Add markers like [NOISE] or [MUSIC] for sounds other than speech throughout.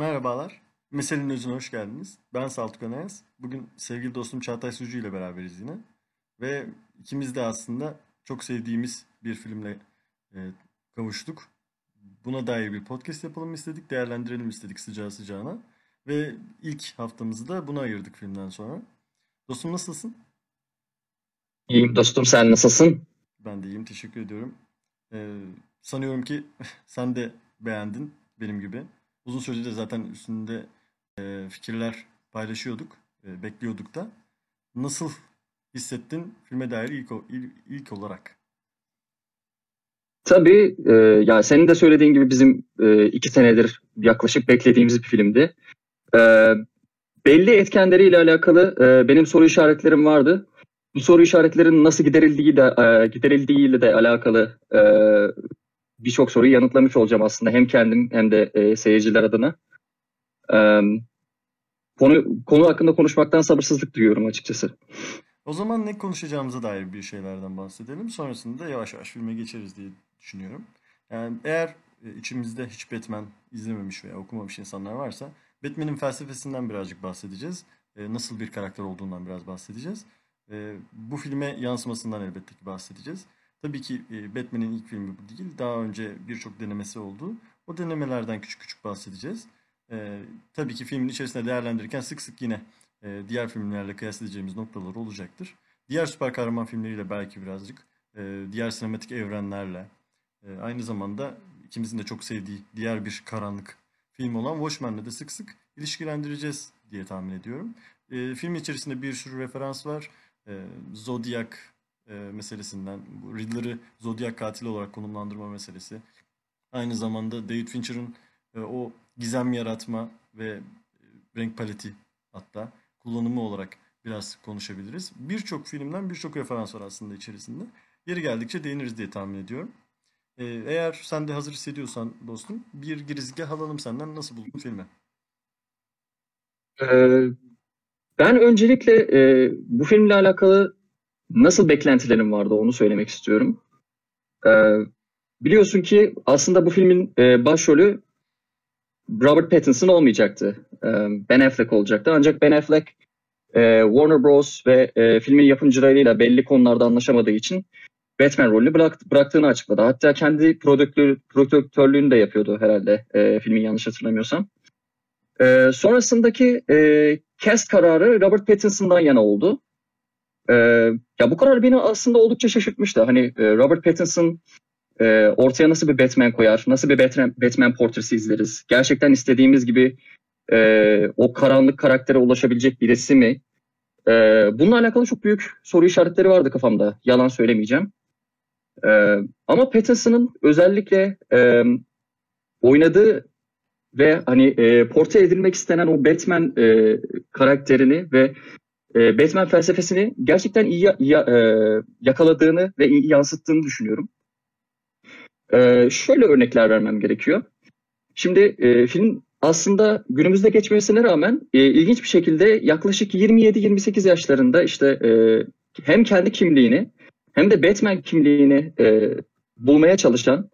Merhabalar. Meselenin özüne hoş geldiniz. Ben Saltuk Anayaz. Bugün sevgili dostum Çağatay Sucu ile beraberiz yine. Ve ikimiz de aslında çok sevdiğimiz bir filmle e, kavuştuk. Buna dair bir podcast yapalım istedik, değerlendirelim istedik sıcağı sıcağına. Ve ilk haftamızı da buna ayırdık filmden sonra. Dostum nasılsın? İyiyim dostum sen nasılsın? Ben de iyiyim, teşekkür ediyorum. Ee, sanıyorum ki [LAUGHS] sen de beğendin benim gibi. Uzun süredir zaten üstünde e, fikirler paylaşıyorduk, e, bekliyorduk da. Nasıl hissettin filme dair ilk, o- il- ilk olarak? Tabii e, ya senin de söylediğin gibi bizim e, iki senedir yaklaşık beklediğimiz bir filmdi. E, belli etkenleriyle alakalı e, benim soru işaretlerim vardı. Bu soru işaretlerinin nasıl giderildiği de e, giderildiğiyle de alakalı e, birçok soruyu yanıtlamış olacağım aslında hem kendim hem de e, seyirciler adına. E, konu konu hakkında konuşmaktan sabırsızlık duyuyorum açıkçası. O zaman ne konuşacağımıza dair bir şeylerden bahsedelim. Sonrasında yavaş yavaş filme geçeriz diye düşünüyorum. Yani eğer e, içimizde hiç Batman izlememiş veya okumamış insanlar varsa Batman'in felsefesinden birazcık bahsedeceğiz. E, Nasıl bir karakter olduğundan biraz bahsedeceğiz. E, Bu filme yansımasından elbette ki bahsedeceğiz. Tabii ki e, Batman'in ilk filmi bu değil. Daha önce birçok denemesi oldu. O denemelerden küçük küçük bahsedeceğiz. E, Tabii ki filmin içerisinde değerlendirirken sık sık yine e, diğer filmlerle kıyaslayacağımız noktalar olacaktır. Diğer süper kahraman filmleriyle belki birazcık, e, diğer sinematik evrenlerle, e, aynı zamanda ikimizin de çok sevdiği diğer bir karanlık film olan Watchmen'le de sık sık ilişkilendireceğiz diye tahmin ediyorum. E, film içerisinde bir sürü referans var. E, Zodiac e, meselesinden, bu Riddler'ı Zodiac katili olarak konumlandırma meselesi. Aynı zamanda David Fincher'ın e, o gizem yaratma ve e, renk paleti hatta kullanımı olarak biraz konuşabiliriz. Birçok filmden birçok referans var aslında içerisinde. Yeri geldikçe değiniriz diye tahmin ediyorum. Eğer sen de hazır hissediyorsan dostum bir girizgah alalım senden. Nasıl buldun filmi? Ee, ben öncelikle e, bu filmle alakalı nasıl beklentilerim vardı onu söylemek istiyorum. Ee, biliyorsun ki aslında bu filmin e, başrolü Robert Pattinson olmayacaktı. Ee, Ben Affleck olacaktı. Ancak Ben Affleck e, Warner Bros. ve e, filmin yapımcılarıyla belli konularda anlaşamadığı için Batman rolünü bırak- bıraktığını açıkladı. Hatta kendi prodüktör, prodüktörlüğünü de yapıyordu herhalde e, filmin yanlış hatırlamıyorsam. Ee, sonrasındaki e, cast kararı Robert Pattinson'dan yana oldu. Ee, ya bu karar beni aslında oldukça şaşırtmıştı. Hani e, Robert Pattinson e, ortaya nasıl bir Batman koyar, nasıl bir Batman, Batman portresi izleriz? Gerçekten istediğimiz gibi e, o karanlık karaktere ulaşabilecek birisi mi? E, bununla alakalı çok büyük soru işaretleri vardı kafamda. Yalan söylemeyeceğim. Ama Pattinson'ın özellikle oynadığı ve hani e, portre edilmek istenen o Batman e, karakterini ve e, Batman felsefesini gerçekten iyi ya- e, yakaladığını ve iyi yansıttığını düşünüyorum. E, şöyle örnekler vermem gerekiyor. Şimdi e, film aslında günümüzde geçmesine rağmen e, ilginç bir şekilde yaklaşık 27-28 yaşlarında işte e, hem kendi kimliğini hem de Batman kimliğini e, bulmaya çalışan,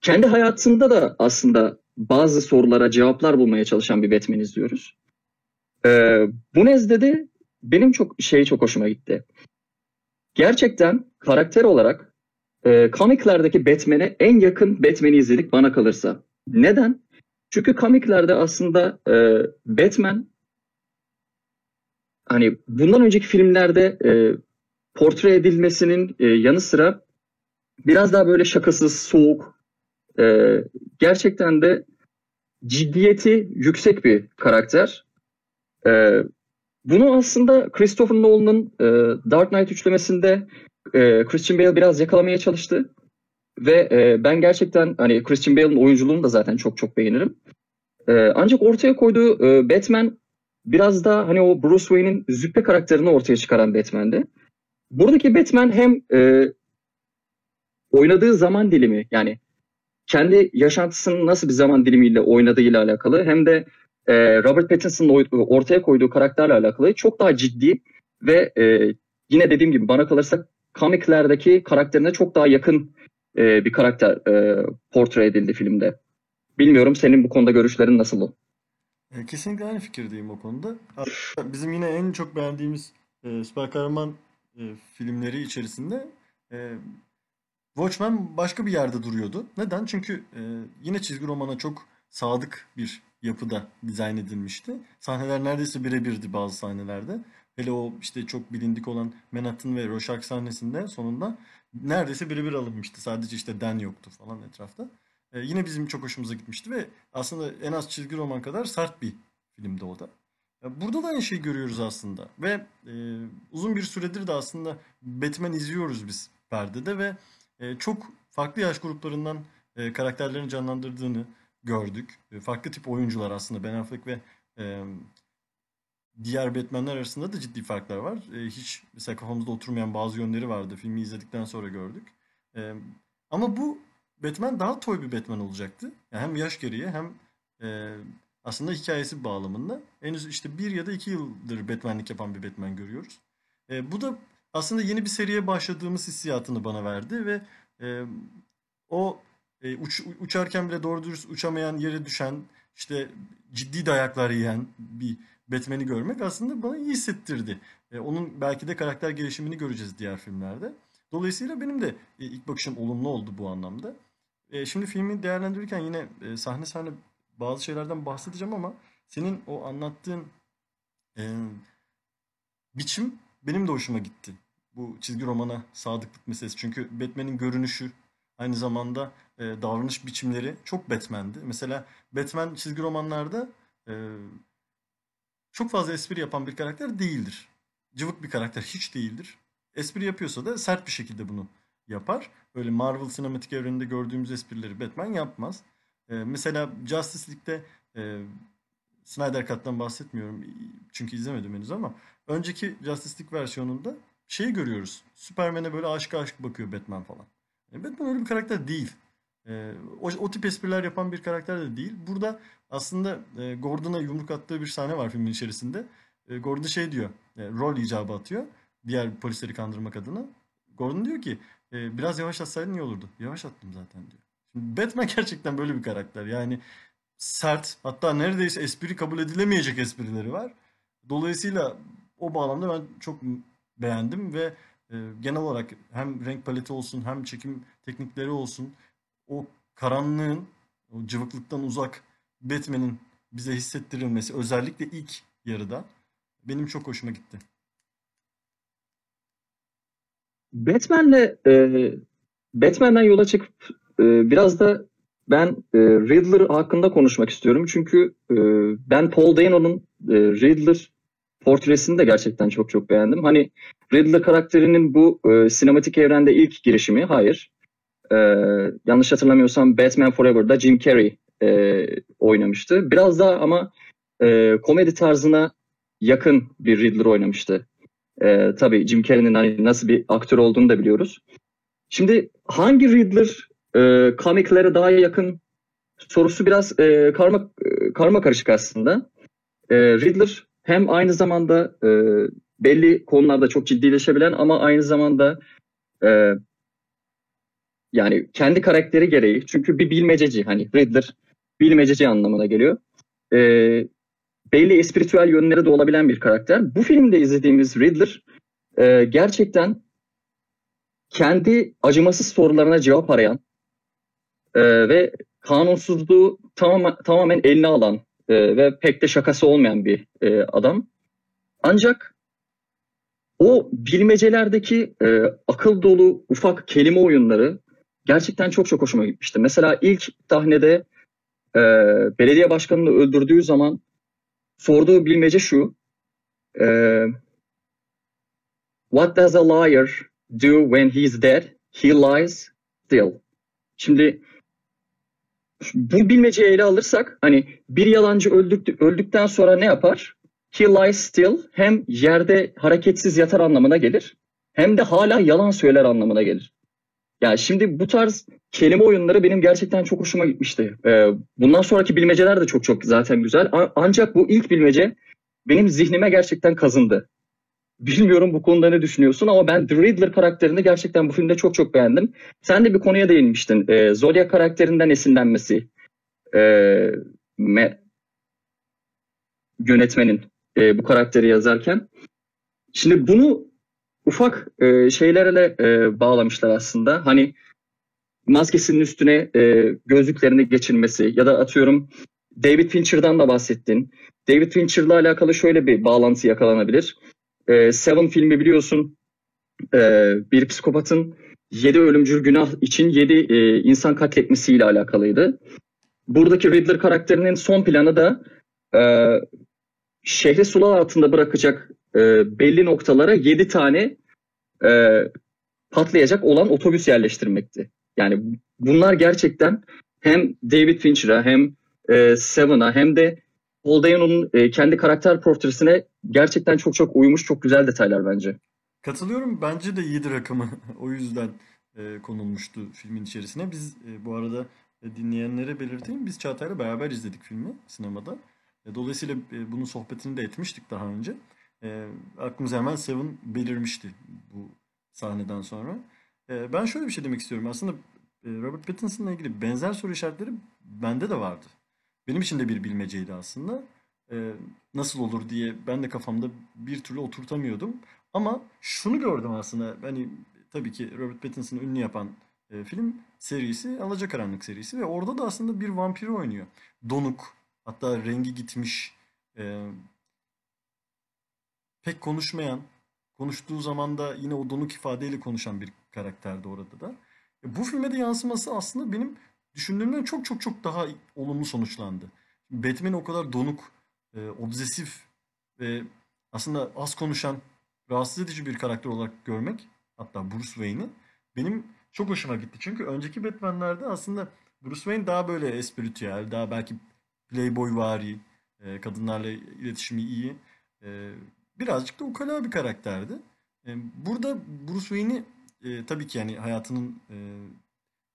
kendi hayatında da aslında bazı sorulara cevaplar bulmaya çalışan bir Batman izliyoruz. Ee, bu nezdede benim çok şey çok hoşuma gitti. Gerçekten karakter olarak e, komiklerdeki Batman'e en yakın Batman'i izledik bana kalırsa. Neden? Çünkü komiklerde aslında e, Batman hani bundan önceki filmlerde e, portre edilmesinin e, yanı sıra biraz daha böyle şakasız, soğuk, e, gerçekten de ciddiyeti yüksek bir karakter. Ee, bunu aslında Christopher Nolan'ın e, Dark Knight üçlemesinde e, Christian Bale biraz yakalamaya çalıştı. Ve e, ben gerçekten hani Christian Bale'ın oyunculuğunu da zaten çok çok beğenirim. E, ancak ortaya koyduğu e, Batman biraz da hani o Bruce Wayne'in züppe karakterini ortaya çıkaran Batman'di. Buradaki Batman hem e, oynadığı zaman dilimi yani kendi yaşantısının nasıl bir zaman dilimiyle oynadığıyla alakalı hem de e, Robert Pattinson'ın ortaya koyduğu karakterle alakalı çok daha ciddi ve e, yine dediğim gibi bana kalırsa komiklerdeki karakterine çok daha yakın e, bir karakter e, portre edildi filmde. Bilmiyorum senin bu konuda görüşlerin nasıl? E, Kesinlikle aynı fikirdeyim o konuda. Bizim yine en çok beğendiğimiz e, süper kahraman e, filmleri içerisinde e, Watchmen başka bir yerde duruyordu. Neden? Çünkü e, yine çizgi romana çok sadık bir yapıda dizayn edilmişti. Sahneler neredeyse birebirdi bazı sahnelerde. Hele o işte çok bilindik olan Manhattan ve Rorschach sahnesinde sonunda neredeyse birebir alınmıştı. Sadece işte Dan yoktu falan etrafta. E, yine bizim çok hoşumuza gitmişti ve aslında en az çizgi roman kadar sert bir filmdi o da. Burada da aynı şeyi görüyoruz aslında ve e, uzun bir süredir de aslında Batman izliyoruz biz perdede ve e, çok farklı yaş gruplarından e, karakterlerini canlandırdığını gördük. E, farklı tip oyuncular aslında Ben Affleck ve e, diğer Batman'ler arasında da ciddi farklar var. E, hiç mesela kafamızda oturmayan bazı yönleri vardı. Filmi izledikten sonra gördük. E, ama bu Batman daha toy bir Batman olacaktı. Yani hem yaş gereği hem e, aslında hikayesi bağlamında. Henüz işte bir ya da iki yıldır Batman'lik yapan bir Batman görüyoruz. E, bu da aslında yeni bir seriye başladığımız hissiyatını bana verdi ve e, o e, uç- uçarken bile doğru dürüst uçamayan, yere düşen, işte ciddi dayaklar yiyen bir Batman'i görmek aslında bana iyi hissettirdi. E, onun belki de karakter gelişimini göreceğiz diğer filmlerde. Dolayısıyla benim de e, ilk bakışım olumlu oldu bu anlamda. E, şimdi filmi değerlendirirken yine e, sahne sahne bazı şeylerden bahsedeceğim ama senin o anlattığın e, biçim benim de hoşuma gitti. Bu çizgi romana sadıklık meselesi. Çünkü Batman'in görünüşü aynı zamanda e, davranış biçimleri çok Batman'di. Mesela Batman çizgi romanlarda e, çok fazla espri yapan bir karakter değildir. Cıvık bir karakter hiç değildir. Espri yapıyorsa da sert bir şekilde bunu yapar. Öyle Marvel sinematik evreninde gördüğümüz esprileri Batman yapmaz. E, mesela Justice League'de e, Snyder Cut'tan bahsetmiyorum çünkü izlemedim henüz ama önceki Justice League versiyonunda şeyi görüyoruz. Superman'e böyle aşk aşk bakıyor Batman falan. E, Batman öyle bir karakter değil. E, o, o tip espriler yapan bir karakter de değil. Burada aslında e, Gordon'a yumruk attığı bir sahne var filmin içerisinde. E, Gordon şey diyor, e, rol icabı atıyor diğer polisleri kandırmak adına. Gordon diyor ki e, biraz yavaş atsaydın iyi olurdu. Yavaş attım zaten diyor. Şimdi Batman [LAUGHS] gerçekten böyle bir karakter. Yani sert hatta neredeyse espri kabul edilemeyecek esprileri var. Dolayısıyla o bağlamda ben çok beğendim ve genel olarak hem renk paleti olsun hem çekim teknikleri olsun o karanlığın o cıvıklıktan uzak Batman'in bize hissettirilmesi özellikle ilk yarıda benim çok hoşuma gitti. Batman'le e, Batman'den yola çıkıp e, biraz da ben e, Riddler hakkında konuşmak istiyorum. Çünkü e, ben Paul Dano'nun e, Riddler portresini de gerçekten çok çok beğendim. Hani Riddler karakterinin bu e, sinematik evrende ilk girişimi hayır. E, yanlış hatırlamıyorsam Batman Forever'da Jim Carrey e, oynamıştı. Biraz daha ama e, komedi tarzına yakın bir Riddler oynamıştı. E, tabii Jim Carrey'nin hani nasıl bir aktör olduğunu da biliyoruz. Şimdi hangi Riddler e, komiklere daha yakın sorusu biraz e, karma e, karma karışık aslında. E, Riddler hem aynı zamanda e, belli konularda çok ciddileşebilen ama aynı zamanda e, yani kendi karakteri gereği çünkü bir bilmececi hani Riddler bilmececi anlamına geliyor. E, belli espiritüel yönleri de olabilen bir karakter. Bu filmde izlediğimiz Riddler e, gerçekten kendi acımasız sorularına cevap arayan e, ve kanunsuzluğu tamamen, tamamen eline alan e, ve pek de şakası olmayan bir e, adam. Ancak o bilmecelerdeki e, akıl dolu ufak kelime oyunları gerçekten çok çok hoşuma gitmişti. Mesela ilk sahnede e, belediye başkanını öldürdüğü zaman sorduğu bilmece şu. E, What does a liar do when he's dead? He lies still. Şimdi bu bilmeceyi ele alırsak hani bir yalancı öldük, öldükten sonra ne yapar? He lies still hem yerde hareketsiz yatar anlamına gelir hem de hala yalan söyler anlamına gelir. Yani şimdi bu tarz kelime oyunları benim gerçekten çok hoşuma gitmişti. Ee, bundan sonraki bilmeceler de çok çok zaten güzel. Ancak bu ilk bilmece benim zihnime gerçekten kazındı. Bilmiyorum bu konuda ne düşünüyorsun ama ben The Riddler karakterini gerçekten bu filmde çok çok beğendim. Sen de bir konuya değinmiştin. Ee, Zodiac karakterinden esinlenmesi. Ee, Me- yönetmenin e, bu karakteri yazarken. Şimdi bunu ufak e, şeylerle e, bağlamışlar aslında. Hani maskesinin üstüne e, gözlüklerini geçirmesi ya da atıyorum David Fincher'dan da bahsettin. David Fincher'la alakalı şöyle bir bağlantı yakalanabilir. E, Seven filmi biliyorsun e, bir psikopatın yedi ölümcül günah için yedi e, insan katletmesiyle alakalıydı. Buradaki Riddler karakterinin son planı da e, şehri sular altında bırakacak e, belli noktalara yedi tane e, patlayacak olan otobüs yerleştirmekti. Yani bunlar gerçekten hem David Fincher'a hem e, Seven'a hem de Paul Dano'nun e, kendi karakter portresine gerçekten çok çok uymuş çok güzel detaylar bence. Katılıyorum. Bence de 7 rakamı [LAUGHS] o yüzden e, konulmuştu filmin içerisine. Biz e, bu arada e, dinleyenlere belirteyim. Biz Çağatay'la beraber izledik filmi sinemada. E, dolayısıyla e, bunun sohbetini de etmiştik daha önce. E, aklımıza hemen Seven belirmişti bu sahneden sonra. E, ben şöyle bir şey demek istiyorum. Aslında e, Robert Pattinson'la ilgili benzer soru işaretleri bende de vardı. Benim için de bir bilmeceydi aslında. E, nasıl olur diye ben de kafamda bir türlü oturtamıyordum. Ama şunu gördüm aslında. Hani tabii ki Robert Pattinson'ı ünlü yapan e, film serisi Alacakaranlık serisi ve orada da aslında bir vampiri oynuyor. Donuk, hatta rengi gitmiş, e, pek konuşmayan, konuştuğu zaman da yine o donuk ifadeyle konuşan bir karakterdi orada da. E, bu filme de yansıması aslında benim düşündüğümden çok çok çok daha olumlu sonuçlandı. Batman'i o kadar donuk, e, obsesif ve aslında az konuşan, rahatsız edici bir karakter olarak görmek, hatta Bruce Wayne'i benim çok hoşuma gitti. Çünkü önceki Batman'lerde aslında Bruce Wayne daha böyle espritüel, daha belki playboyvari, e, kadınlarla iletişimi iyi, e, birazcık da ukala bir karakterdi. E, burada Bruce Wayne'i e, tabii ki yani hayatının e,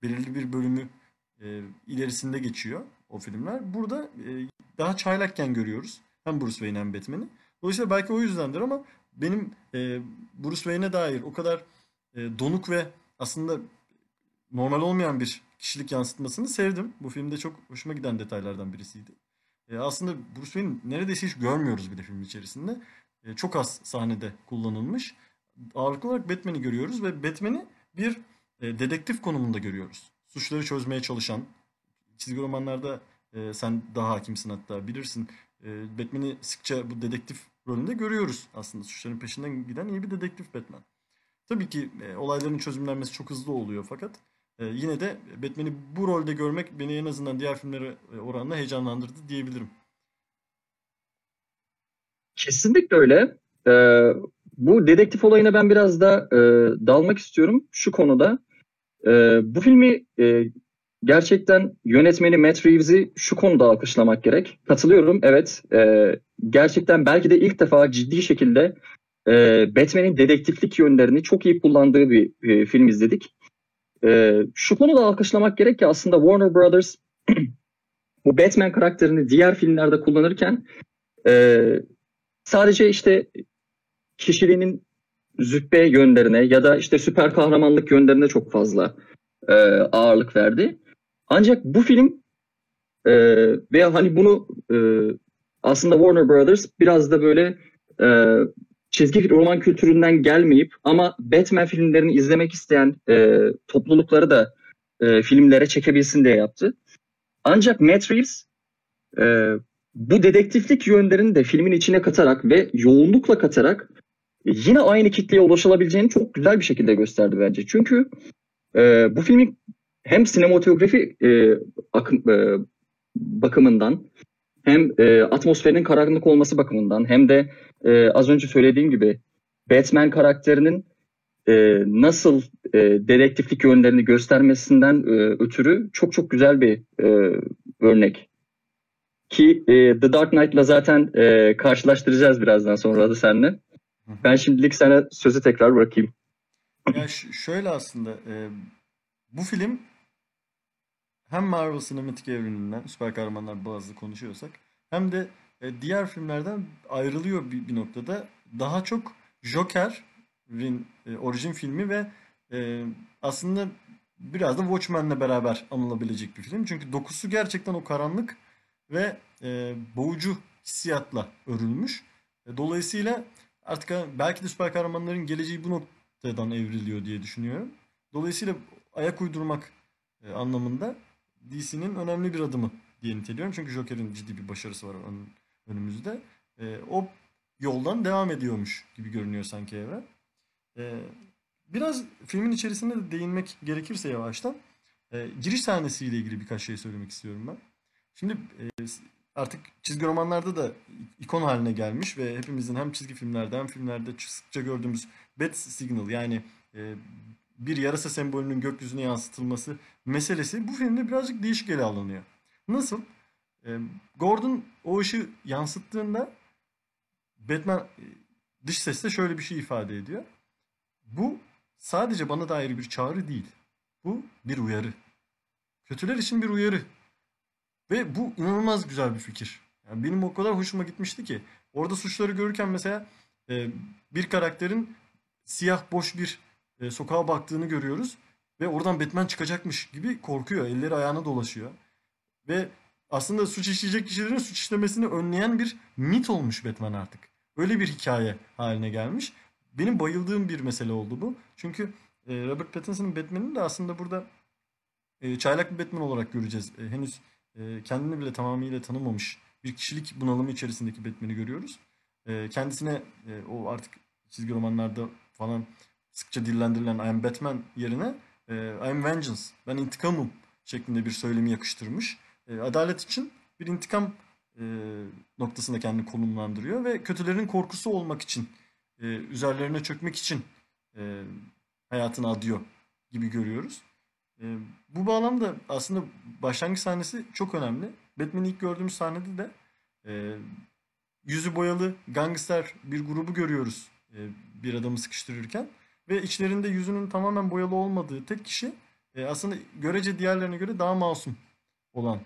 belirli bir bölümü e, ilerisinde geçiyor o filmler. Burada e, daha çaylakken görüyoruz. Hem Bruce Wayne hem Batman'i. Dolayısıyla belki o yüzdendir ama benim e, Bruce Wayne'e dair o kadar e, donuk ve aslında normal olmayan bir kişilik yansıtmasını sevdim. Bu filmde çok hoşuma giden detaylardan birisiydi. E, aslında Bruce Wayne neredeyse hiç görmüyoruz bir de film içerisinde. E, çok az sahnede kullanılmış. Ağırlıklı olarak Batman'i görüyoruz ve Batman'i bir e, dedektif konumunda görüyoruz. Suçları çözmeye çalışan, çizgi romanlarda e, sen daha hakimsin hatta bilirsin. E, Batman'i sıkça bu dedektif rolünde görüyoruz aslında. Suçların peşinden giden iyi bir dedektif Batman. Tabii ki e, olayların çözümlenmesi çok hızlı oluyor fakat e, yine de Batman'i bu rolde görmek beni en azından diğer filmlere e, oranla heyecanlandırdı diyebilirim. Kesinlikle öyle. Ee, bu dedektif olayına ben biraz da e, dalmak istiyorum şu konuda. E, bu filmi e, gerçekten yönetmeni Matt Reeves'i şu konuda alkışlamak gerek. Katılıyorum, evet. E, gerçekten belki de ilk defa ciddi şekilde e, Batman'in dedektiflik yönlerini çok iyi kullandığı bir e, film izledik. E, şu konuda alkışlamak gerek ki aslında Warner Brothers [CLEARS THROAT] bu Batman karakterini diğer filmlerde kullanırken e, sadece işte kişiliğinin züppe yönlerine ya da işte süper kahramanlık yönlerine çok fazla e, ağırlık verdi. Ancak bu film e, veya hani bunu e, aslında Warner Brothers biraz da böyle e, çizgi roman kültüründen gelmeyip ama Batman filmlerini izlemek isteyen e, toplulukları da e, filmlere çekebilsin diye yaptı. Ancak Matt Reeves e, bu dedektiflik yönlerini de filmin içine katarak ve yoğunlukla katarak yine aynı kitleye ulaşılabileceğini çok güzel bir şekilde gösterdi bence. Çünkü e, bu filmin hem sinematografi e, akım, e, bakımından hem e, atmosferin karanlık olması bakımından hem de e, az önce söylediğim gibi Batman karakterinin e, nasıl e, dedektiflik yönlerini göstermesinden e, ötürü çok çok güzel bir e, örnek. Ki e, The Dark Knight'la zaten e, karşılaştıracağız birazdan sonra da seninle. Ben şimdilik sana sözü tekrar bırakayım. Ya şöyle aslında e, bu film hem Marvel sinematik evreninden süper kahramanlar bazı konuşuyorsak hem de e, diğer filmlerden ayrılıyor bir, bir noktada. Daha çok Joker'in e, orijin filmi ve e, aslında biraz da Watchmen'le beraber anılabilecek bir film. Çünkü dokusu gerçekten o karanlık ve e, boğucu hissiyatla örülmüş. E, Dolayısıyla artık belki de süper kahramanların geleceği bu noktadan evriliyor diye düşünüyorum. Dolayısıyla ayak uydurmak e, anlamında DC'nin önemli bir adımı diye niteliyorum. Çünkü Joker'in ciddi bir başarısı var ön- önümüzde. E, o yoldan devam ediyormuş gibi görünüyor sanki evren. E, biraz filmin içerisinde de değinmek gerekirse yavaştan giriş sahnesiyle ilgili birkaç şey söylemek istiyorum ben. Şimdi artık çizgi romanlarda da ikon haline gelmiş ve hepimizin hem çizgi filmlerde hem filmlerde sıkça gördüğümüz Bat Signal yani e, bir yarasa sembolünün gökyüzüne yansıtılması meselesi bu filmde birazcık değişik ele alınıyor. Nasıl? E, Gordon o ışığı yansıttığında Batman e, dış sesle şöyle bir şey ifade ediyor. Bu sadece bana dair bir çağrı değil. Bu bir uyarı. Kötüler için bir uyarı. Ve bu inanılmaz güzel bir fikir. Yani benim o kadar hoşuma gitmişti ki. Orada suçları görürken mesela e, bir karakterin siyah boş bir e, sokağa baktığını görüyoruz. Ve oradan Batman çıkacakmış gibi korkuyor. Elleri ayağına dolaşıyor. Ve aslında suç işleyecek kişilerin suç işlemesini önleyen bir mit olmuş Batman artık. Öyle bir hikaye haline gelmiş. Benim bayıldığım bir mesele oldu bu. Çünkü e, Robert Pattinson'ın Batman'ini de aslında burada e, çaylak bir Batman olarak göreceğiz. E, henüz kendini bile tamamıyla tanımamış bir kişilik bunalımı içerisindeki Batman'i görüyoruz. E, kendisine e, o artık çizgi romanlarda falan sıkça dillendirilen I am Batman yerine e, I am Vengeance, ben intikamım şeklinde bir söylemi yakıştırmış. E, adalet için bir intikam noktasında kendini konumlandırıyor ve kötülerin korkusu olmak için, üzerlerine çökmek için hayatını adıyor gibi görüyoruz. E, bu bağlamda aslında başlangıç sahnesi çok önemli. Batman'i ilk gördüğümüz sahnede de e, yüzü boyalı gangster bir grubu görüyoruz e, bir adamı sıkıştırırken. Ve içlerinde yüzünün tamamen boyalı olmadığı tek kişi e, aslında görece diğerlerine göre daha masum olan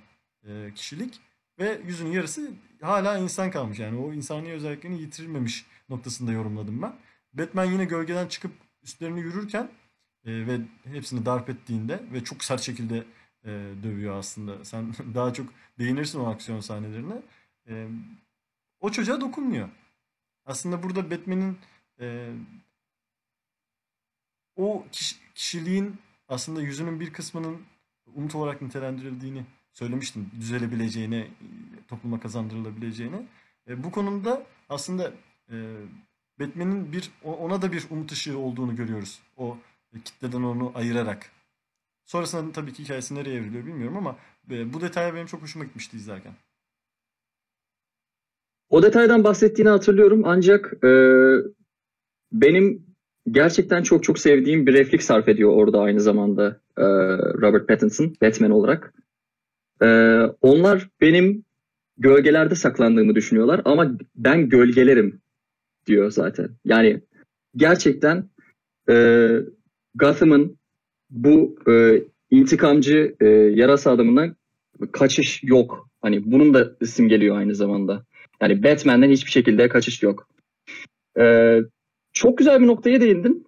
e, kişilik. Ve yüzünün yarısı hala insan kalmış. Yani o insani özelliklerini yitirilmemiş noktasında yorumladım ben. Batman yine gölgeden çıkıp üstlerini yürürken e, ve hepsini darp ettiğinde ve çok sert şekilde e, dövüyor aslında. Sen [LAUGHS] daha çok değinirsin o aksiyon sahnelerine. E, o çocuğa dokunmuyor. Aslında burada Batman'in e, o kiş- kişiliğin aslında yüzünün bir kısmının umut olarak nitelendirildiğini söylemiştim. Düzelebileceğine, topluma kazandırılabileceğine. E, bu konuda aslında e, Batman'in bir ona da bir umut ışığı olduğunu görüyoruz. O kitleden onu ayırarak. Sonrasında tabii ki hikayesi nereye evriliyor bilmiyorum ama e, bu detaya benim çok hoşuma gitmişti izlerken. O detaydan bahsettiğini hatırlıyorum ancak e, benim gerçekten çok çok sevdiğim bir replik sarf ediyor orada aynı zamanda e, Robert Pattinson Batman olarak. E, onlar benim gölgelerde saklandığımı düşünüyorlar ama ben gölgelerim diyor zaten. Yani gerçekten e, Gotham'ın bu e, intikamcı e, yarasa adamından kaçış yok. Hani bunun da simgeliyor aynı zamanda. Yani Batman'den hiçbir şekilde kaçış yok. Ee, çok güzel bir noktaya değindin.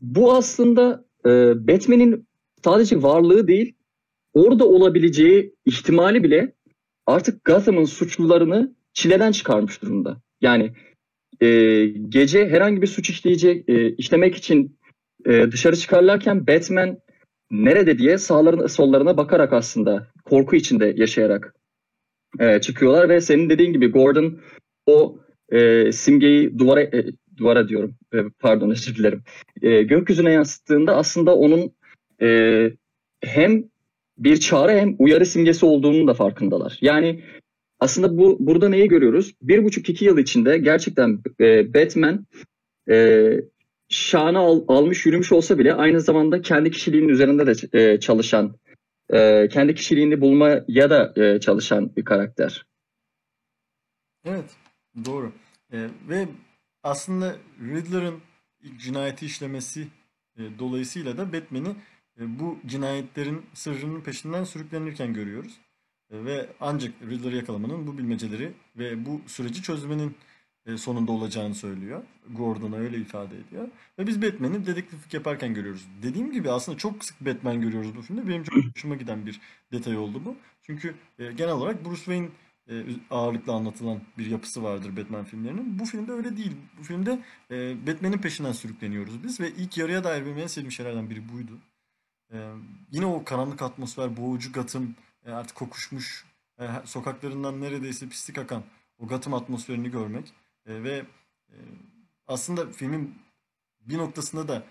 Bu aslında e, Batman'in sadece varlığı değil, orada olabileceği ihtimali bile artık Gotham'ın suçlularını çileden çıkarmış durumda. Yani e, gece herhangi bir suç işleyecek, e, işlemek için e, dışarı çıkarlarken Batman nerede diye sağlarına sollarına bakarak aslında korku içinde yaşayarak e, çıkıyorlar ve senin dediğin gibi Gordon o e, simgeyi duvara e, duvara diyorum e, pardon özür dilerim E, gökyüzüne yansıttığında aslında onun e, hem bir çağrı hem uyarı simgesi olduğunun da farkındalar. Yani aslında bu burada neyi görüyoruz? Bir buçuk iki yıl içinde gerçekten e, Batman e, şanı al- almış yürümüş olsa bile aynı zamanda kendi kişiliğinin üzerinde de e, çalışan e, kendi kişiliğini bulmaya da e, çalışan bir karakter. Evet, doğru. Ee, ve aslında Riddler'ın cinayeti işlemesi e, dolayısıyla da Batman'i e, bu cinayetlerin sırrının peşinden sürüklenirken görüyoruz. E, ve ancak Riddler'ı yakalamanın bu bilmeceleri ve bu süreci çözmenin e, sonunda olacağını söylüyor. Gordon'a öyle ifade ediyor. Ve biz Batman'i dedektiflik yaparken görüyoruz. Dediğim gibi aslında çok sık Batman görüyoruz bu filmde. Benim çok hoşuma giden bir detay oldu bu. Çünkü e, genel olarak Bruce Wayne e, ağırlıkla anlatılan bir yapısı vardır Batman filmlerinin. Bu filmde öyle değil. Bu filmde e, Batman'in peşinden sürükleniyoruz biz ve ilk yarıya dair benim en sevdiğim şeylerden biri buydu. E, yine o karanlık atmosfer, boğucu Gotham, e, artık kokuşmuş, e, sokaklarından neredeyse pislik akan o Gotham atmosferini görmek e, ve e, aslında filmin bir noktasında da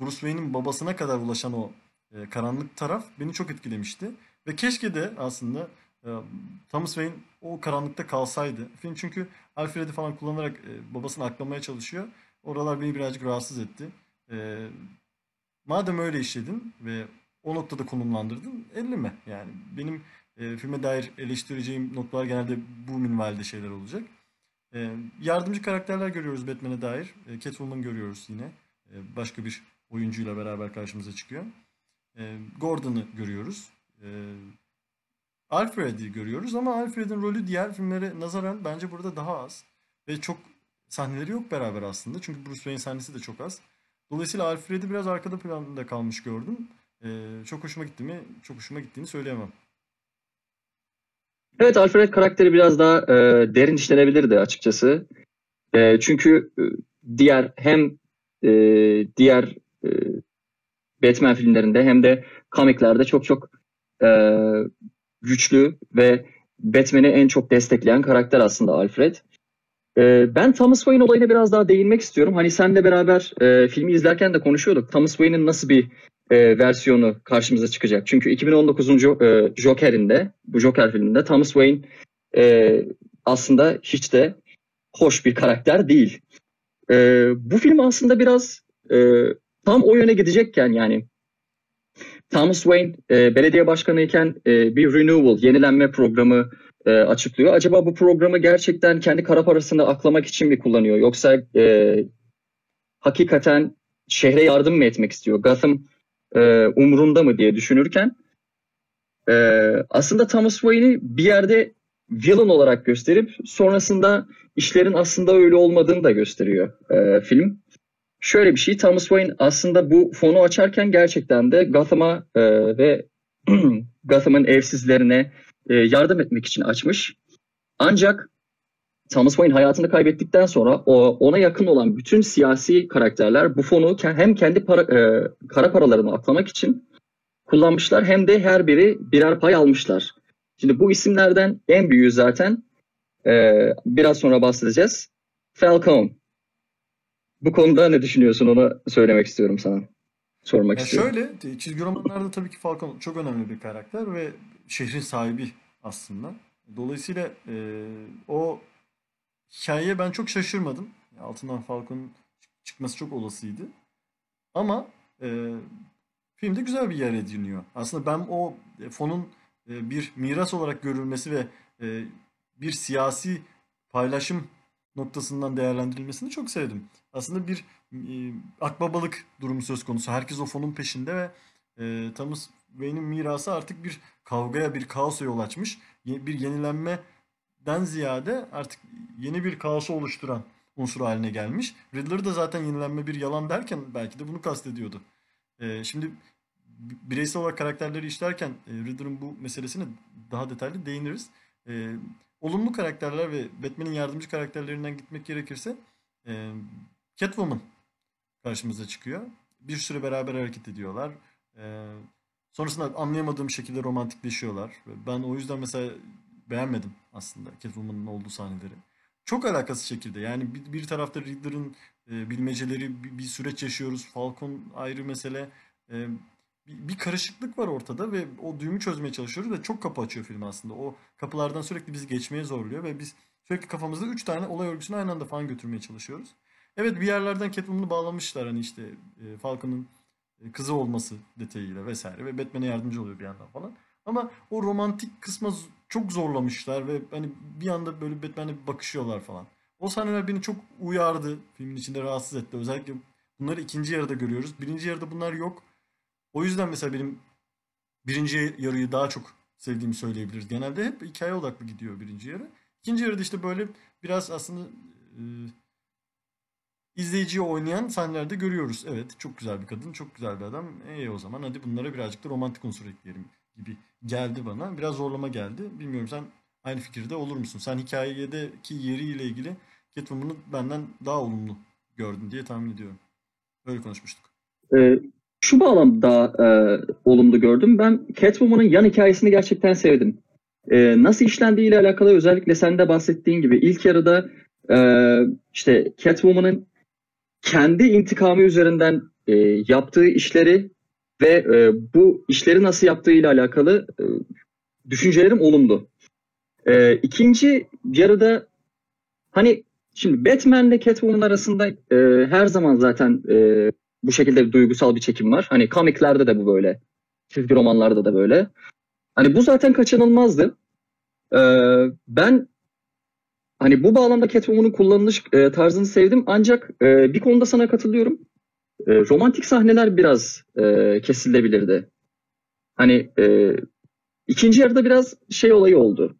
Bruce Wayne'in babasına kadar ulaşan o e, karanlık taraf beni çok etkilemişti. Ve keşke de aslında e, Thomas Wayne o karanlıkta kalsaydı. Film çünkü Alfred'i falan kullanarak babasını aklamaya çalışıyor. Oralar beni birazcık rahatsız etti. Madem öyle işledin ve o noktada konumlandırdın, elleme. Yani benim filme dair eleştireceğim noktalar genelde bu minvalde şeyler olacak. E, yardımcı karakterler görüyoruz Batman'e dair. E, Catwoman görüyoruz yine. E, başka bir oyuncuyla beraber karşımıza çıkıyor. E, Gordon'ı görüyoruz. E, Alfred'i görüyoruz ama Alfred'in rolü diğer filmlere nazaran bence burada daha az. Ve çok sahneleri yok beraber aslında. Çünkü Bruce Wayne sahnesi de çok az. Dolayısıyla Alfred'i biraz arkada planda kalmış gördüm. E, çok hoşuma gitti mi? Çok hoşuma gittiğini söyleyemem. Evet Alfred karakteri biraz daha e, derin işlenebilirdi açıkçası. E, çünkü e, diğer hem e, diğer e, Batman filmlerinde hem de komiklerde çok çok e, güçlü ve Batman'i en çok destekleyen karakter aslında Alfred. E, ben Thomas Wayne olayına biraz daha değinmek istiyorum. Hani senle beraber e, filmi izlerken de konuşuyorduk. Thomas Wayne'in nasıl bir e, versiyonu karşımıza çıkacak. Çünkü 2019'un Jo- e, Joker'inde, bu Joker filminde Thomas Wayne e, aslında hiç de hoş bir karakter değil. E, bu film aslında biraz e, tam o yöne gidecekken yani Thomas Wayne e, belediye başkanıyken e, bir renewal, yenilenme programı e, açıklıyor. Acaba bu programı gerçekten kendi kara parasını aklamak için mi kullanıyor? Yoksa e, hakikaten şehre yardım mı etmek istiyor? Gotham e, umrunda mı diye düşünürken e, aslında Thomas Wayne'i bir yerde villain olarak gösterip sonrasında işlerin aslında öyle olmadığını da gösteriyor e, film. Şöyle bir şey Thomas Wayne aslında bu fonu açarken gerçekten de Gotham'a e, ve [CLEARS THROAT] Gotham'ın evsizlerine e, yardım etmek için açmış. Ancak Thomas Wayne hayatını kaybettikten sonra o, ona yakın olan bütün siyasi karakterler bu fonu hem kendi para, e, kara paralarını aklamak için kullanmışlar hem de her biri birer pay almışlar. Şimdi bu isimlerden en büyüğü zaten e, biraz sonra bahsedeceğiz. Falcone. Bu konuda ne düşünüyorsun onu söylemek istiyorum sana. Sormak Ya istiyorum. şöyle, çizgi romanlarda tabii ki Falcon çok önemli bir karakter ve şehrin sahibi aslında. Dolayısıyla e, o hikayeye ben çok şaşırmadım. Altından Falcon'un çıkması çok olasıydı. Ama e, filmde güzel bir yer ediniyor. Aslında ben o e, fonun e, bir miras olarak görülmesi ve e, bir siyasi paylaşım noktasından değerlendirilmesini çok sevdim. Aslında bir e, akbabalık durumu söz konusu. Herkes o fonun peşinde ve e, Thomas Wayne'in mirası artık bir kavgaya, bir kaosa yol açmış. Bir yenilenmeden ziyade artık yeni bir kaosu oluşturan unsur haline gelmiş. Riddler da zaten yenilenme bir yalan derken belki de bunu kastediyordu. E, şimdi bireysel olarak karakterleri işlerken e, Riddler'ın bu meselesine daha detaylı değiniriz. E, olumlu karakterler ve Batman'in yardımcı karakterlerinden gitmek gerekirse e, Catwoman karşımıza çıkıyor. Bir süre beraber hareket ediyorlar. Ee, sonrasında anlayamadığım şekilde romantikleşiyorlar. Ben o yüzden mesela beğenmedim aslında Catwoman'ın olduğu sahneleri. Çok alakasız şekilde yani bir, bir tarafta Riddler'ın e, bilmeceleri bir, bir süreç yaşıyoruz. Falcon ayrı mesele. E, bir, bir karışıklık var ortada ve o düğümü çözmeye çalışıyoruz ve çok kapı açıyor film aslında. O kapılardan sürekli bizi geçmeye zorluyor ve biz sürekli kafamızda 3 tane olay örgüsünü aynı anda falan götürmeye çalışıyoruz. Evet bir yerlerden Catwoman'ı bağlamışlar hani işte e, Falcon'ın e, kızı olması detayıyla vesaire ve Batman'e yardımcı oluyor bir yandan falan. Ama o romantik kısma çok zorlamışlar ve hani bir anda böyle Batman'e bakışıyorlar falan. O sahneler beni çok uyardı. Filmin içinde rahatsız etti. Özellikle bunları ikinci yarıda görüyoruz. Birinci yarıda bunlar yok. O yüzden mesela benim birinci yarıyı daha çok sevdiğimi söyleyebiliriz. Genelde hep hikaye odaklı gidiyor birinci yarı. İkinci yarıda işte böyle biraz aslında e, izleyiciyi oynayan sahnelerde görüyoruz. Evet çok güzel bir kadın, çok güzel bir adam. E o zaman hadi bunlara birazcık da romantik unsur ekleyelim gibi geldi bana. Biraz zorlama geldi. Bilmiyorum sen aynı fikirde olur musun? Sen hikayedeki yeriyle ilgili Catwoman'ı benden daha olumlu gördün diye tahmin ediyorum. Öyle konuşmuştuk. Ee, şu bağlamda e, olumlu gördüm. Ben Catwoman'ın yan hikayesini gerçekten sevdim. Ee, nasıl işlendiğiyle alakalı özellikle sen de bahsettiğin gibi ilk yarıda e, işte Catwoman'ın kendi intikamı üzerinden e, yaptığı işleri ve e, bu işleri nasıl yaptığıyla alakalı e, düşüncelerim olumlu. E, ikinci yarıda hani şimdi Batman ile Catwoman arasında e, her zaman zaten e, bu şekilde duygusal bir çekim var. Hani komiklerde de bu böyle. Çizgi romanlarda da böyle. Hani bu zaten kaçınılmazdı. Ee, ben hani bu bağlamda Catwoman'ın kullanılış e, tarzını sevdim ancak e, bir konuda sana katılıyorum. E, romantik sahneler biraz e, kesilebilirdi. Hani e, ikinci yarıda biraz şey olayı oldu.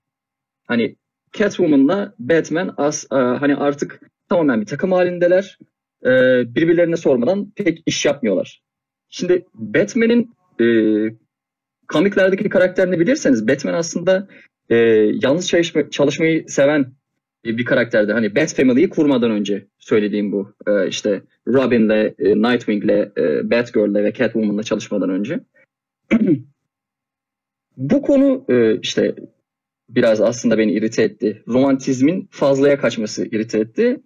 Hani Catwoman'la Batman as, e, hani artık tamamen bir takım halindeler e, birbirlerine sormadan pek iş yapmıyorlar. Şimdi Batman'in e, komiklerdeki karakterini bilirseniz Batman aslında e, yalnız çalışma, çalışmayı seven bir karakterdi. Hani Bat Family'yi kurmadan önce söylediğim bu. E, işte Robin'le, e, Nightwing'le, e, Batgirl'le ve Catwoman'la çalışmadan önce. [CLEARS THROAT] bu konu e, işte biraz aslında beni irite etti. Romantizmin fazlaya kaçması irite etti.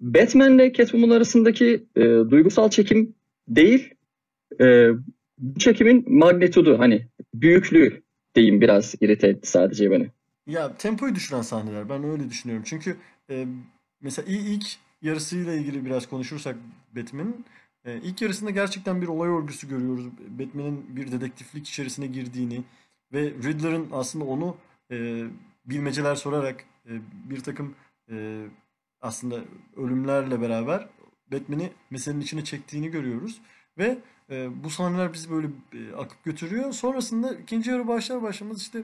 Batman ile Catwoman arasındaki e, duygusal çekim değil, e, bu çekimin magnitudu hani büyüklüğü diyeyim biraz irite etti sadece beni. Ya tempoyu düşüren sahneler ben öyle düşünüyorum. Çünkü e, mesela ilk yarısıyla ilgili biraz konuşursak Batman'in e, ilk yarısında gerçekten bir olay örgüsü görüyoruz. Batman'in bir dedektiflik içerisine girdiğini ve Riddler'ın aslında onu e, bilmeceler sorarak e, bir takım e, aslında ölümlerle beraber Batman'i meselenin içine çektiğini görüyoruz. Ve e, bu sahneler bizi böyle e, akıp götürüyor. Sonrasında ikinci yarı başlar başlamaz işte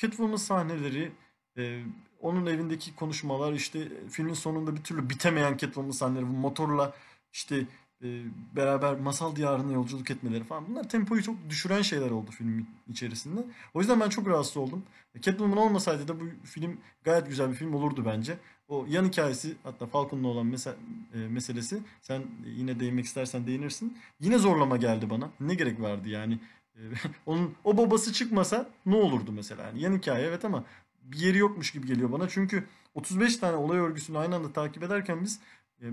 Catwoman sahneleri, e, onun evindeki konuşmalar, işte filmin sonunda bir türlü bitemeyen Catwoman sahneleri, bu motorla işte e, beraber masal diyarına yolculuk etmeleri falan. Bunlar tempoyu çok düşüren şeyler oldu filmin içerisinde. O yüzden ben çok rahatsız oldum. Catwoman olmasaydı da bu film gayet güzel bir film olurdu bence. O yan hikayesi hatta Falcon'la olan mese- e, meselesi sen yine değinmek istersen değinirsin. Yine zorlama geldi bana. Ne gerek vardı yani? E, [LAUGHS] Onun o babası çıkmasa ne olurdu mesela? Yani yan hikaye evet ama bir yeri yokmuş gibi geliyor bana. Çünkü 35 tane olay örgüsünü aynı anda takip ederken biz e,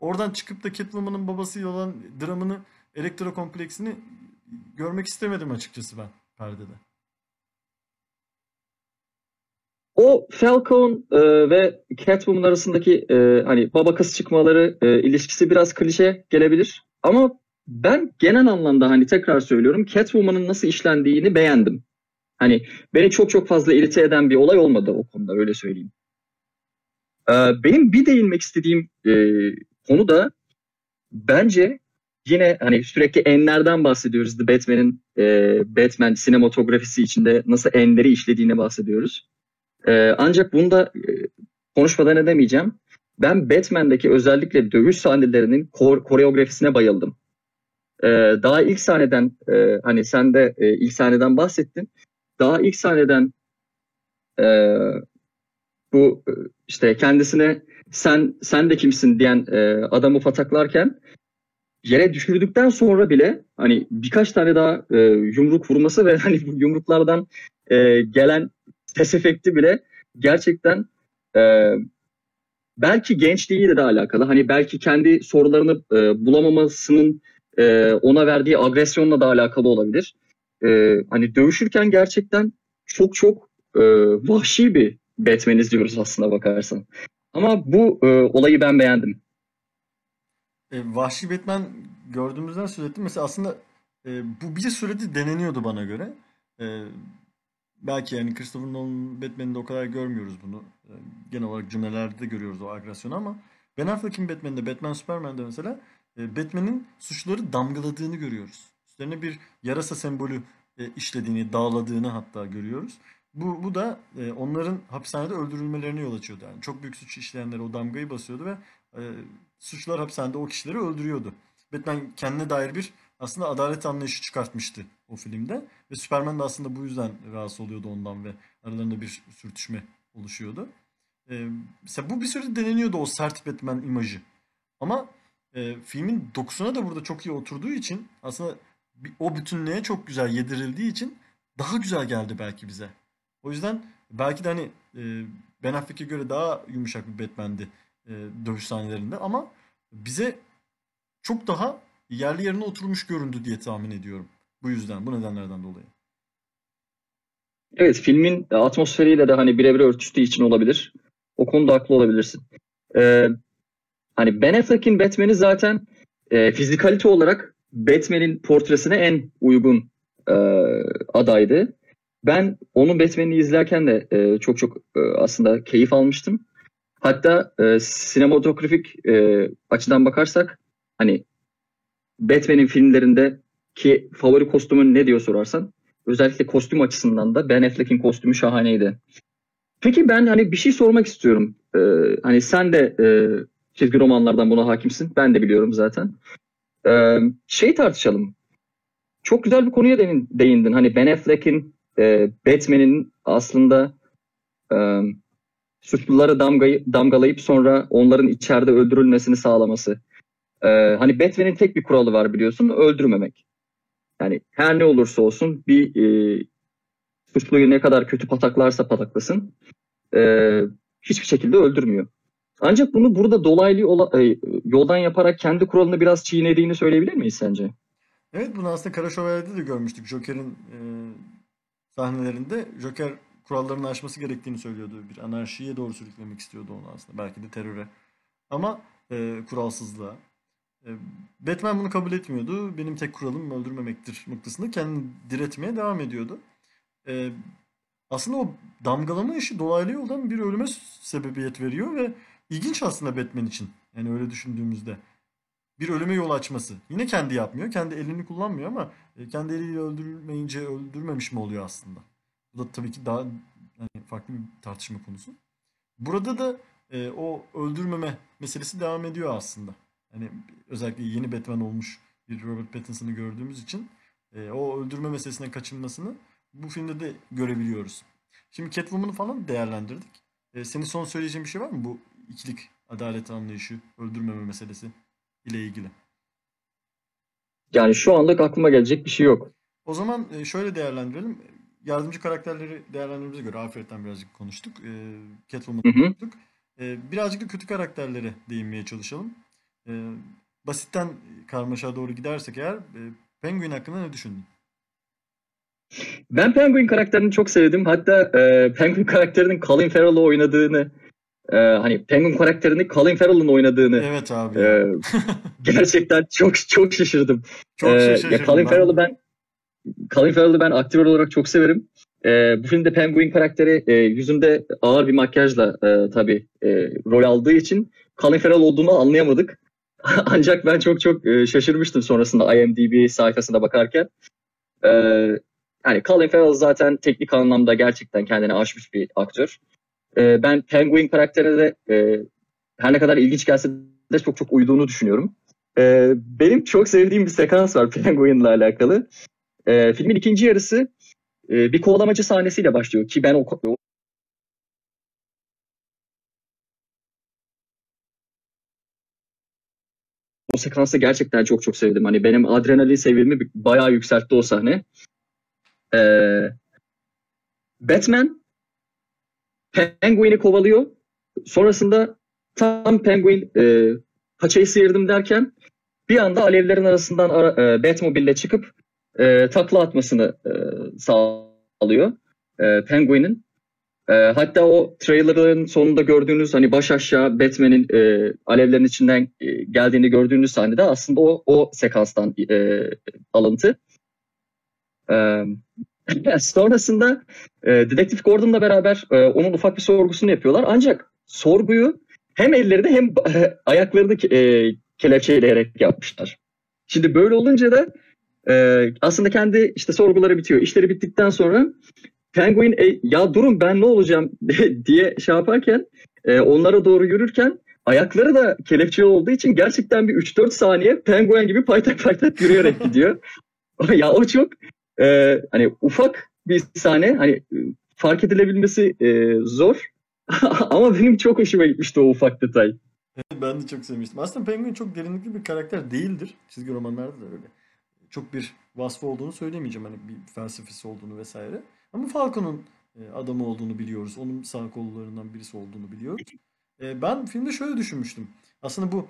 oradan çıkıp da Catwoman'ın babasıyla olan dramını, elektro kompleksini görmek istemedim açıkçası ben perdede. O Falcon e, ve Catwoman arasındaki e, hani baba kız çıkmaları e, ilişkisi biraz klişe gelebilir. Ama ben genel anlamda hani tekrar söylüyorum Catwoman'ın nasıl işlendiğini beğendim. Hani beni çok çok fazla irite eden bir olay olmadı o konuda öyle söyleyeyim. E, benim bir değinmek istediğim e, konu da bence yine hani sürekli enlerden bahsediyoruz. The Batman'in e, Batman sinematografisi içinde nasıl enleri işlediğine bahsediyoruz. Ee, ancak bunu da e, konuşmadan edemeyeceğim. Ben Batman'deki özellikle dövüş sahnelerinin kor- koreografisine bayıldım. Ee, daha ilk sahneden e, hani sen de e, ilk sahneden bahsettin. Daha ilk sahneden e, bu e, işte kendisine sen sen de kimsin diyen e, adamı pataklarken yere düşürdükten sonra bile hani birkaç tane daha e, yumruk vurması ve [LAUGHS] hani bu yumruklardan e, gelen ses efekti bile gerçekten e, belki gençliğiyle de alakalı. Hani belki kendi sorularını e, bulamamasının e, ona verdiği agresyonla da alakalı olabilir. E, hani dövüşürken gerçekten çok çok e, vahşi bir Batman izliyoruz aslında bakarsan. Ama bu e, olayı ben beğendim. E, Vahşi Batman gördüğümüzden söz ettim. Mesela aslında e, bu bir süredir deneniyordu bana göre. E, belki yani Christopher Nolan'ın Batman'inde o kadar görmüyoruz bunu. E, genel olarak cümlelerde de görüyoruz o agresyonu ama Ben Affleck'in Batman'de, Batman Superman'de mesela Batman'in suçları damgaladığını görüyoruz. Üstlerine bir yarasa sembolü e, işlediğini, dağladığını hatta görüyoruz. Bu, bu da e, onların hapishanede öldürülmelerine yol açıyordu. Yani çok büyük suç işleyenlere o damgayı basıyordu ve e, suçlular hapishanede o kişileri öldürüyordu. Batman kendine dair bir aslında adalet anlayışı çıkartmıştı o filmde. Ve Superman de aslında bu yüzden rahatsız oluyordu ondan ve aralarında bir sürtüşme oluşuyordu. Ee, mesela bu bir süre deneniyordu o sert Batman imajı. Ama e, filmin dokusuna da burada çok iyi oturduğu için aslında bir- o bütünlüğe çok güzel yedirildiği için daha güzel geldi belki bize. O yüzden belki de hani e, Ben Affleck'e göre daha yumuşak bir Batman'di e, dövüş sahnelerinde ama bize çok daha yerli yerine oturmuş göründü diye tahmin ediyorum. Bu yüzden, bu nedenlerden dolayı. Evet filmin atmosferiyle de hani birebir örtüştüğü için olabilir. O konuda haklı olabilirsin. Ee, hani Ben Affleck'in Batman'i zaten e, fizikalite olarak Batman'in portresine en uygun e, adaydı. Ben onun Batman'ini izlerken de e, çok çok e, aslında keyif almıştım. Hatta e, sinematografik e, açıdan bakarsak hani Batman'in filmlerinde ki favori kostümün ne diyor sorarsan özellikle kostüm açısından da Ben Affleck'in kostümü şahaneydi. Peki ben hani bir şey sormak istiyorum. Ee, hani sen de e, çizgi romanlardan buna hakimsin. Ben de biliyorum zaten. Ee, şey tartışalım. Çok güzel bir konuya değin- değindin. Hani Ben Affleck'in e, Batman'in aslında e, suçluları damgayı, damgalayıp sonra onların içeride öldürülmesini sağlaması. Ee, hani Batman'in tek bir kuralı var biliyorsun. Öldürmemek. Yani her ne olursa olsun bir e, suçluyu ne kadar kötü pataklarsa pataklasın e, hiçbir şekilde öldürmüyor. Ancak bunu burada dolaylı e, yoldan yaparak kendi kuralını biraz çiğnediğini söyleyebilir miyiz sence? Evet bunu aslında Kara Şövalye'de de görmüştük. Joker'in e, sahnelerinde Joker kurallarını aşması gerektiğini söylüyordu. Bir anarşiye doğru sürüklemek istiyordu onu aslında. Belki de teröre. Ama e, kuralsızlığa. E, Batman bunu kabul etmiyordu. Benim tek kuralım öldürmemektir noktasında kendini diretmeye devam ediyordu. E, aslında o damgalama işi dolaylı yoldan bir ölüme sebebiyet veriyor ve ilginç aslında Batman için. Yani öyle düşündüğümüzde bir ölüme yol açması. Yine kendi yapmıyor. Kendi elini kullanmıyor ama e, kendi eliyle öldürmeyince öldürmemiş mi oluyor aslında? Bu da tabii ki daha hani farklı bir tartışma konusu. Burada da e, o öldürmeme meselesi devam ediyor aslında. Hani özellikle yeni Batman olmuş bir Robert Pattinson'ı gördüğümüz için e, o öldürme meselesine kaçınmasını bu filmde de görebiliyoruz. Şimdi Catwoman'ı falan değerlendirdik. E, senin son söyleyeceğin bir şey var mı bu ikilik adalet anlayışı, öldürmeme meselesi ile ilgili? Yani şu anlık aklıma gelecek bir şey yok. O zaman e, şöyle değerlendirelim. Yardımcı karakterleri değerlendirmemize göre Alfred'den birazcık konuştuk. E, Catwoman'ı konuştuk. E, birazcık da kötü karakterlere değinmeye çalışalım. E, basitten karmaşa doğru gidersek eğer e, Penguin hakkında ne düşündün? Ben Penguin karakterini çok sevdim. Hatta e, Penguin [LAUGHS] karakterinin Colin Farrell'ı oynadığını e, hani Penguin karakterini Colin Farrell'ın oynadığını Evet abi. e, [LAUGHS] gerçekten çok çok şaşırdım. Çok Ee, şaşırdım ya Colin ben. Farrell'ı ben Colin Farrell'ı ben aktör olarak çok severim. Ee, bu filmde Penguin karakteri e, yüzünde ağır bir makyajla e, tabii e, rol aldığı için Colin Farrell olduğunu anlayamadık. [LAUGHS] Ancak ben çok çok e, şaşırmıştım sonrasında IMDb sayfasına bakarken. Ee, yani Colin Farrell zaten teknik anlamda gerçekten kendini aşmış bir aktör. Ee, ben Penguin karakterine de e, her ne kadar ilginç gelse de çok çok uyduğunu düşünüyorum. Ee, benim çok sevdiğim bir sekans var [LAUGHS] Penguin'le alakalı. Ee, filmin ikinci yarısı e, bir kovalamacı sahnesiyle başlıyor ki ben o, o o sekansı gerçekten çok çok sevdim. Hani benim adrenalin seviyemi bayağı yükseltti o sahne. Ee, Batman Penguin'i kovalıyor. Sonrasında tam Penguin e, paçayı sıyırdım derken bir anda alevlerin arasından ara, e, Batmobile'le çıkıp e, takla atmasını e, sağlıyor e, Penguin'in. E, hatta o trailer'ın sonunda gördüğünüz hani baş aşağı Batman'in e, alevlerin içinden e, geldiğini gördüğünüz sahnede aslında o o sekanstan e, alıntı. E, [LAUGHS] sonrasında e, Dedektif Gordon'la beraber e, onun ufak bir sorgusunu yapıyorlar. Ancak sorguyu hem ellerini hem e, ayaklarını e, kelepçeleyerek yapmışlar. Şimdi böyle olunca da e, aslında kendi işte sorguları bitiyor. İşleri bittikten sonra Penguin e, ya durun ben ne olacağım [LAUGHS] diye şey yaparken e, onlara doğru yürürken ayakları da kelepçeli olduğu için gerçekten bir 3-4 saniye Penguin gibi paytak paytak yürüyerek gidiyor. [LAUGHS] ya o çok e, hani ufak bir sahne hani e, fark edilebilmesi e, zor [LAUGHS] ama benim çok hoşuma gitmişti o ufak detay. Ben de çok sevmiştim. Aslında Penguin çok derinlikli bir karakter değildir. Çizgi romanlarda da öyle. Çok bir vasfı olduğunu söylemeyeceğim. Hani bir felsefesi olduğunu vesaire. Ama Falcon'un e, adamı olduğunu biliyoruz. Onun sağ kollarından birisi olduğunu biliyoruz. E, Ben filmde şöyle düşünmüştüm. Aslında bu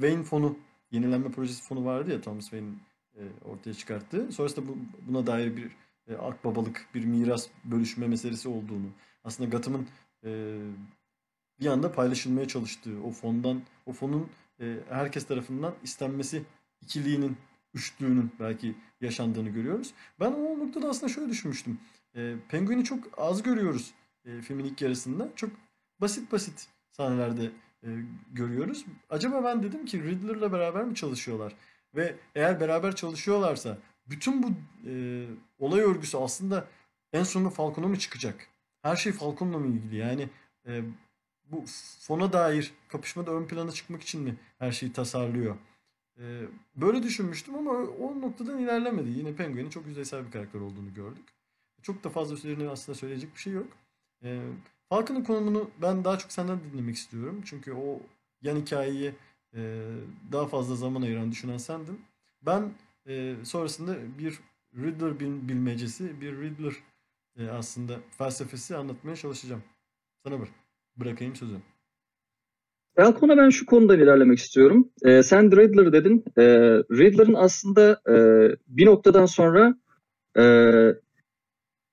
Wayne fonu, yenilenme projesi fonu vardı ya Thomas Wayne'in ortaya çıkarttığı. Sonrasında bu, buna dair bir e, akbabalık, bir miras bölüşme meselesi olduğunu. Aslında Gotham'ın e, bir anda paylaşılmaya çalıştığı o fondan, o fonun e, herkes tarafından istenmesi ikiliğinin, üçlüğünün belki yaşandığını görüyoruz. Ben o noktada aslında şöyle düşünmüştüm. E, Penguin'i çok az görüyoruz e, filmin ilk yarısında. Çok basit basit sahnelerde e, görüyoruz. Acaba ben dedim ki Riddler'la beraber mi çalışıyorlar? Ve eğer beraber çalışıyorlarsa bütün bu e, olay örgüsü aslında en sonunda Falcon'a mı çıkacak? Her şey Falcon'la mı ilgili? Yani e, bu fona dair kapışmada ön plana çıkmak için mi her şeyi tasarlıyor? Ee, böyle düşünmüştüm ama o noktadan ilerlemedi. Yine Penguin'in çok yüzeysel bir karakter olduğunu gördük. Çok da fazla üzerine aslında söyleyecek bir şey yok. Ee, Falcon'ın konumunu ben daha çok senden dinlemek istiyorum. Çünkü o yan hikayeyi e, daha fazla zaman ayıran, düşünen sendin. Ben e, sonrasında bir Riddler bil- bilmecesi, bir Riddler e, aslında felsefesi anlatmaya çalışacağım. Sana bırak. Bırakayım sözü. Falcon'a ben şu konudan ilerlemek istiyorum. E, sen Riddler dedin. E, Riddler'ın aslında e, bir noktadan sonra e,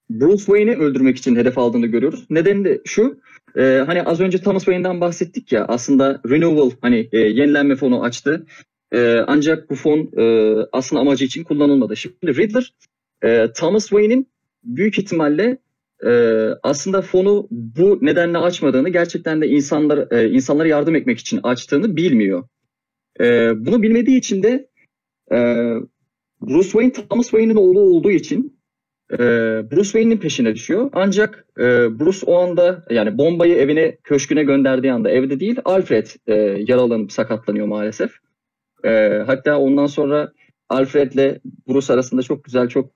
Bruce Wayne'i öldürmek için hedef aldığını görüyoruz. Nedeni de şu. e, hani az önce Thomas Wayne'den bahsettik ya. Aslında Renewal hani e, yenilenme fonu açtı. E, ancak bu fon e, aslında amacı için kullanılmadı. Şimdi Riddler e, Thomas Wayne'in büyük ihtimalle e, aslında fonu bu nedenle açmadığını gerçekten de insanlar e, insanlara yardım etmek için açtığını bilmiyor. E, bunu bilmediği için de e, Bruce Wayne Thomas Wayne'in oğlu olduğu için e, Bruce Wayne'in peşine düşüyor. Ancak e, Bruce o anda yani bombayı evine köşküne gönderdiği anda evde değil Alfred e, yaralanıp sakatlanıyor maalesef. E, hatta ondan sonra Alfred'le Bruce arasında çok güzel çok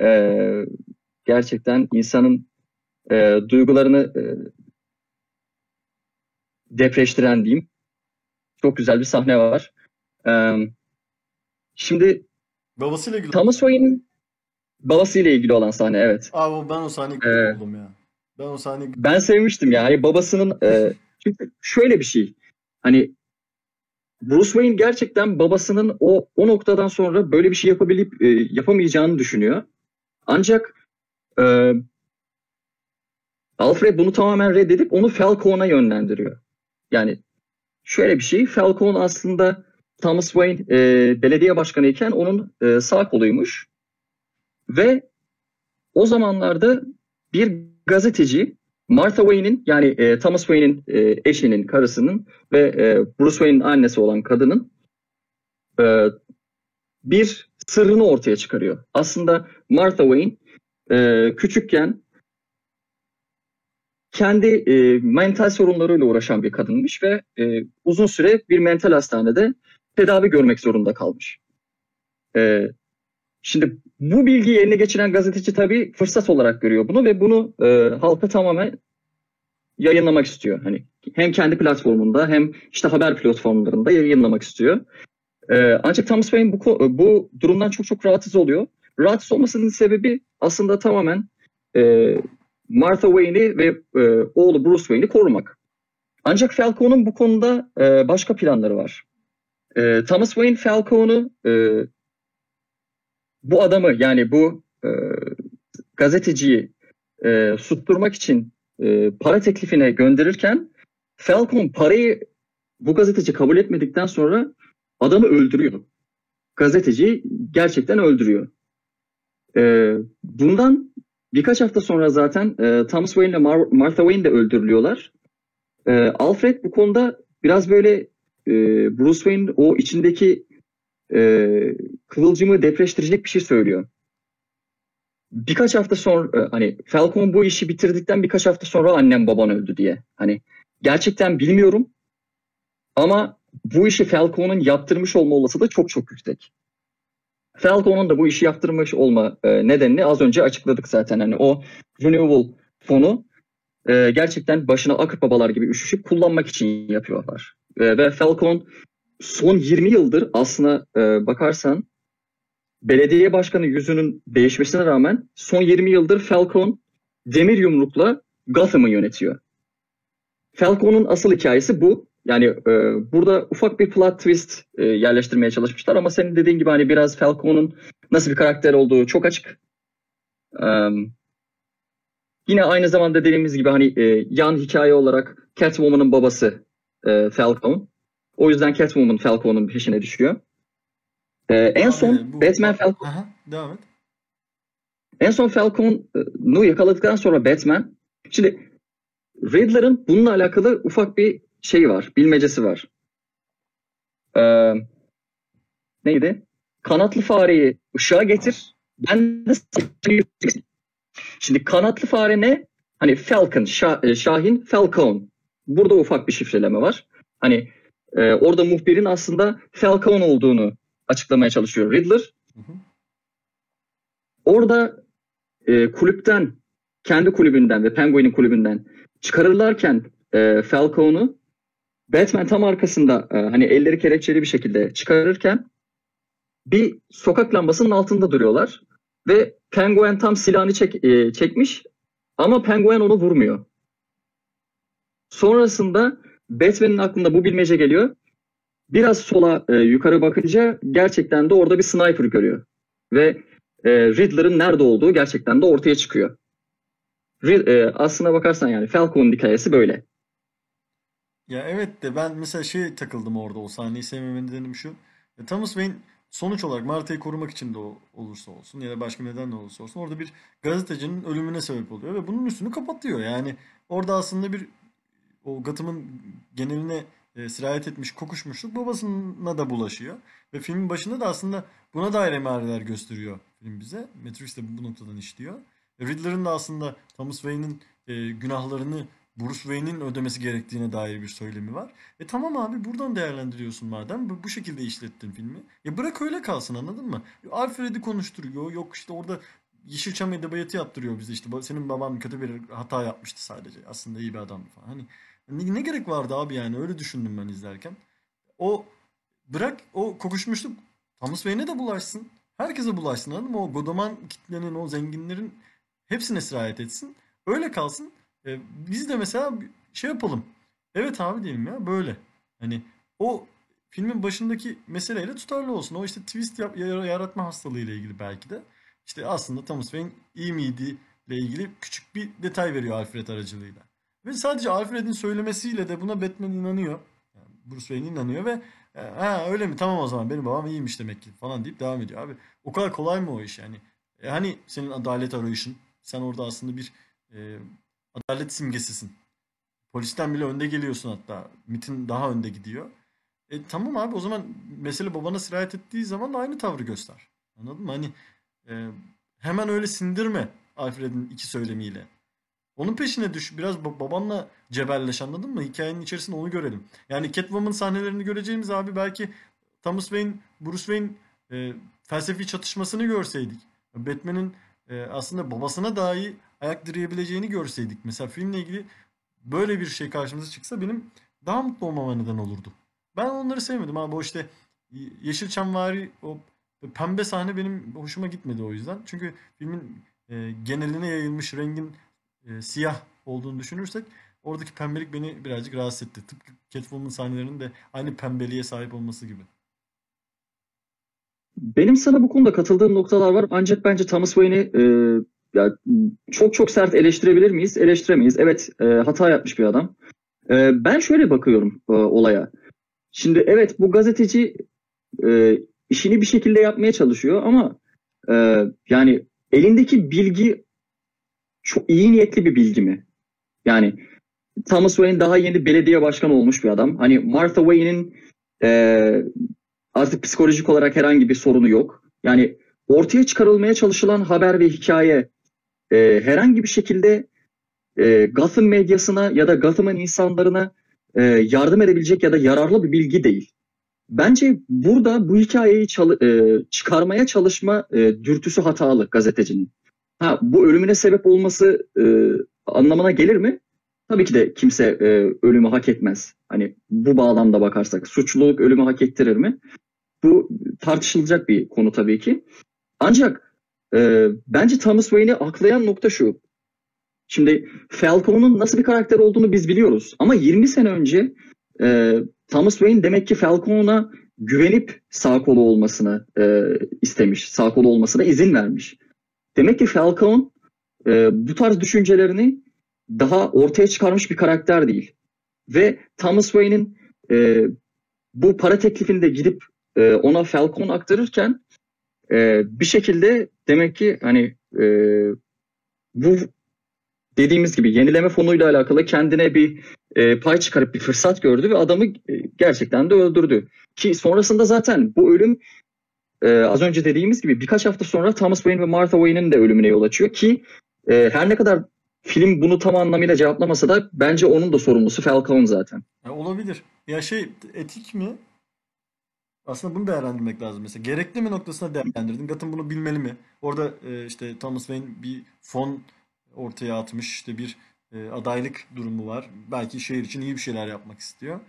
e, gerçekten insanın e, duygularını e, depreştiren diyeyim. Çok güzel bir sahne var. E, şimdi Babasıyla ilgili. Thomas Wayne'in babasıyla ilgili olan sahne evet. Abi ben o sahneyi Ee, buldum ya. Ben o sahneyi Ben sevmiştim ya. Hani babasının e, çünkü şöyle bir şey. Hani Bruce Wayne gerçekten babasının o o noktadan sonra böyle bir şey yapabilip e, yapamayacağını düşünüyor. Ancak e, Alfred bunu tamamen reddedip onu Falcon'a yönlendiriyor. Yani şöyle bir şey. Falcon aslında Thomas Wayne e, belediye başkanı iken onun e, sağ koluymuş. Ve o zamanlarda bir gazeteci Martha Wayne'in yani e, Thomas Wayne'in e, eşinin, karısının ve e, Bruce Wayne'in annesi olan kadının e, bir sırrını ortaya çıkarıyor. Aslında Martha Wayne e, küçükken kendi e, mental sorunlarıyla uğraşan bir kadınmış ve e, uzun süre bir mental hastanede tedavi görmek zorunda kalmış. E, şimdi bu bilgiyi eline geçiren gazeteci tabii fırsat olarak görüyor bunu ve bunu e, halka tamamen yayınlamak istiyor. Hani hem kendi platformunda hem işte haber platformlarında yayınlamak istiyor. E, ancak Thomas Wayne bu, bu durumdan çok çok rahatsız oluyor. Rahatsız olmasının sebebi aslında tamamen e, Martha Wayne'i ve e, oğlu Bruce Wayne'i korumak. Ancak Falcon'un bu konuda e, başka planları var. E, Thomas Wayne Falcon'u e, bu adamı yani bu e, gazeteciyi e, susturmak için e, para teklifine gönderirken Falcon parayı bu gazeteci kabul etmedikten sonra adamı öldürüyor. Gazeteciyi gerçekten öldürüyor. E, bundan birkaç hafta sonra zaten e, Thomas Wayne ile Mar- Martha Wayne de öldürülüyorlar. E, Alfred bu konuda biraz böyle e, Bruce Wayne o içindeki e, kıvılcımı depreştirecek bir şey söylüyor. Birkaç hafta sonra e, hani Falcon bu işi bitirdikten birkaç hafta sonra annem baban öldü diye. Hani gerçekten bilmiyorum ama bu işi Falcon'un yaptırmış olma olasılığı çok çok yüksek. Falcon'un da bu işi yaptırmış olma e, nedenini az önce açıkladık zaten. Hani o renewable fonu e, gerçekten başına akıp babalar gibi üşüşüp kullanmak için yapıyorlar. E, ve Falcon son 20 yıldır aslına e, bakarsan belediye başkanı yüzünün değişmesine rağmen son 20 yıldır Falcon demir yumrukla Gotham'ı yönetiyor. Falcon'un asıl hikayesi bu. Yani e, burada ufak bir plot twist e, yerleştirmeye çalışmışlar ama senin dediğin gibi hani biraz Falcon'un nasıl bir karakter olduğu çok açık. E, yine aynı zamanda dediğimiz gibi hani e, yan hikaye olarak Catwoman'ın babası e, Falcon. O yüzden Catwoman Falcon'un peşine düşüyor. E, en son bu- Batman Falcon Aha, devam et. en son Falcon'u yakaladıktan sonra Batman şimdi Riddler'ın bununla alakalı ufak bir şey var, bilmecesi var. Ee, neydi? Kanatlı fareyi ışığa getir. Ben de. Şimdi kanatlı fare ne? Hani Falcon, Şa- e, Şahin, Falcon. Burada ufak bir şifreleme var. Hani e, orada muhbirin aslında Falcon olduğunu açıklamaya çalışıyor Riddler. Hı hı. Orada e, kulüpten, kendi kulübünden ve Penguin'in kulübünden çıkarırlarken e, Falcon'u Batman tam arkasında e, hani elleri kelepçeli bir şekilde çıkarırken bir sokak lambasının altında duruyorlar ve Penguin tam silahını çek, e, çekmiş ama Penguin onu vurmuyor. Sonrasında Batman'in aklında bu bilmece geliyor. Biraz sola e, yukarı bakınca gerçekten de orada bir sniper görüyor. Ve e, Riddler'ın nerede olduğu gerçekten de ortaya çıkıyor. Rid- e, aslına bakarsan yani Falcon'un hikayesi böyle. Ya evet de ben mesela şey takıldım orada o sahneyi sevmemenin nedenim şu. Ya Thomas Wayne sonuç olarak Marta'yı korumak için de olursa olsun ya da başka neden de olursa olsun orada bir gazetecinin ölümüne sebep oluyor ve bunun üstünü kapatıyor. Yani orada aslında bir o Gotham'ın geneline e, sirayet etmiş kokuşmuşluk babasına da bulaşıyor. Ve filmin başında da aslında buna dair emareler gösteriyor film bize. Matrix de bu noktadan işliyor. E, Riddler'ın da aslında Thomas Wayne'in e, günahlarını Bruce Wayne'in ödemesi gerektiğine dair bir söylemi var. E tamam abi buradan değerlendiriyorsun madem. Bu, bu şekilde işlettin filmi. Ya bırak öyle kalsın anladın mı? Alfred'i konuşturuyor. Yok işte orada Yeşilçam edebiyatı yaptırıyor bize işte. Senin baban kötü bir hata yapmıştı sadece. Aslında iyi bir adamdı falan. Hani ne, ne gerek vardı abi yani öyle düşündüm ben izlerken. O bırak o kokuşmuşluk Thomas Wayne'e de bulaşsın. Herkese bulaşsın anladın mı? O Godoman kitlenin, o zenginlerin hepsine sirayet etsin. Öyle kalsın. E, biz de mesela şey yapalım. Evet abi diyelim ya böyle. Hani o filmin başındaki meseleyle tutarlı olsun. O işte twist yap- yar- yaratma hastalığı ile ilgili belki de. İşte aslında Thomas Wayne iyi miydi ile ilgili küçük bir detay veriyor Alfred aracılığıyla. Ve sadece Alfred'in söylemesiyle de buna Batman inanıyor. Yani Bruce Wayne inanıyor ve e, ha öyle mi tamam o zaman benim babam iyiymiş demek ki falan deyip devam ediyor abi. O kadar kolay mı o iş yani? E, hani senin adalet arayışın? Sen orada aslında bir e, adalet simgesisin. Polisten bile önde geliyorsun hatta. MIT'in daha önde gidiyor. E tamam abi o zaman mesele babana sirayet ettiği zaman da aynı tavrı göster. Anladın mı? Hani e, hemen öyle sindirme Alfred'in iki söylemiyle. Onun peşine düş. Biraz ba- babanla cebelleş anladın mı? Hikayenin içerisinde onu görelim. Yani Catwoman sahnelerini göreceğimiz abi belki Thomas Wayne, Bruce Wayne e, felsefi çatışmasını görseydik. Batman'in e, aslında babasına dahi ayak direyebileceğini görseydik. Mesela filmle ilgili böyle bir şey karşımıza çıksa benim daha mutlu olmama neden olurdu. Ben onları sevmedim abi. O işte Yeşilçamvari o pembe sahne benim hoşuma gitmedi o yüzden. Çünkü filmin e, geneline yayılmış rengin e, siyah olduğunu düşünürsek oradaki pembelik beni birazcık rahatsız etti. Tıpkı Catwoman sahnelerinin de aynı pembeliğe sahip olması gibi. Benim sana bu konuda katıldığım noktalar var ancak bence Thomas Wayne'i e, ya, çok çok sert eleştirebilir miyiz? Eleştiremeyiz. Evet e, hata yapmış bir adam. E, ben şöyle bakıyorum e, olaya. Şimdi evet bu gazeteci e, işini bir şekilde yapmaya çalışıyor ama e, yani elindeki bilgi çok iyi niyetli bir bilgi mi? Yani Thomas Wayne daha yeni belediye başkanı olmuş bir adam. Hani Martha Wayne'in e, artık psikolojik olarak herhangi bir sorunu yok. Yani ortaya çıkarılmaya çalışılan haber ve hikaye e, herhangi bir şekilde e, Gotham medyasına ya da Gotham'ın insanlarına e, yardım edebilecek ya da yararlı bir bilgi değil. bence burada bu hikayeyi e, çıkarmaya çalışma e, dürtüsü hatalı gazetecinin. Ha bu ölümüne sebep olması e, anlamına gelir mi? Tabii ki de kimse e, ölümü hak etmez. Hani bu bağlamda bakarsak suçluluk ölümü hak ettirir mi? Bu tartışılacak bir konu tabii ki. Ancak e, bence Thomas Wayne'i aklayan nokta şu. Şimdi Falcone'un nasıl bir karakter olduğunu biz biliyoruz. Ama 20 sene önce e, Thomas Wayne demek ki Falcone'a güvenip sağ kolu olmasını e, istemiş. Sağ kolu olmasına izin vermiş. Demek ki Falcone e, bu tarz düşüncelerini daha ortaya çıkarmış bir karakter değil. Ve Thomas Wayne'in e, bu para teklifini de gidip e, ona Falcone aktarırken e, bir şekilde demek ki hani e, bu dediğimiz gibi yenileme fonuyla alakalı kendine bir e, pay çıkarıp bir fırsat gördü ve adamı e, gerçekten de öldürdü. Ki sonrasında zaten bu ölüm e, az önce dediğimiz gibi birkaç hafta sonra Thomas Wayne ve Martha Wayne'in de ölümüne yol açıyor ki e, her ne kadar film bunu tam anlamıyla cevaplamasa da bence onun da sorumlusu Falcone zaten. Ya olabilir. Ya şey etik mi? Aslında bunu değerlendirmek lazım mesela. Gerekli mi noktasına değerlendirdin. Gotham bunu bilmeli mi? Orada e, işte Thomas Wayne bir fon ortaya atmış. İşte bir e, adaylık durumu var. Belki şehir için iyi bir şeyler yapmak istiyor.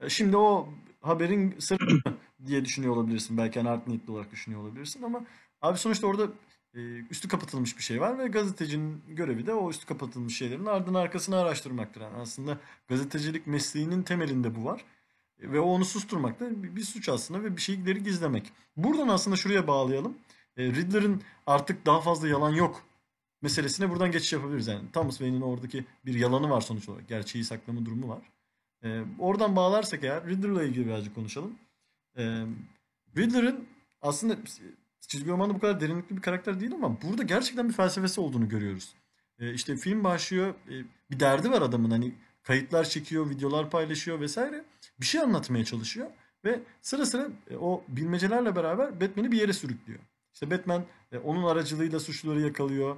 E, şimdi o haberin sırrı mı diye düşünüyor olabilirsin. Belki hani art niyetli olarak düşünüyor olabilirsin ama abi sonuçta orada e, üstü kapatılmış bir şey var ve gazetecinin görevi de o üstü kapatılmış şeylerin ardını arkasını araştırmaktır. Yani aslında gazetecilik mesleğinin temelinde bu var. Ve o onu susturmak da bir, bir suç aslında ve bir şeyleri gizlemek. Buradan aslında şuraya bağlayalım. E, Riddler'ın artık daha fazla yalan yok meselesine buradan geçiş yapabiliriz. Yani Thomas Wayne'in oradaki bir yalanı var sonuç olarak. Gerçeği saklama durumu var. E, oradan bağlarsak eğer Riddler'la ilgili birazcık konuşalım. E, Riddler'ın aslında çizgi romanda bu kadar derinlikli bir karakter değil ama burada gerçekten bir felsefesi olduğunu görüyoruz. E, işte film başlıyor. bir derdi var adamın. Hani kayıtlar çekiyor, videolar paylaşıyor vesaire. Bir şey anlatmaya çalışıyor. Ve sıra sıra o bilmecelerle beraber Batman'i bir yere sürüklüyor. İşte Batman onun aracılığıyla suçluları yakalıyor.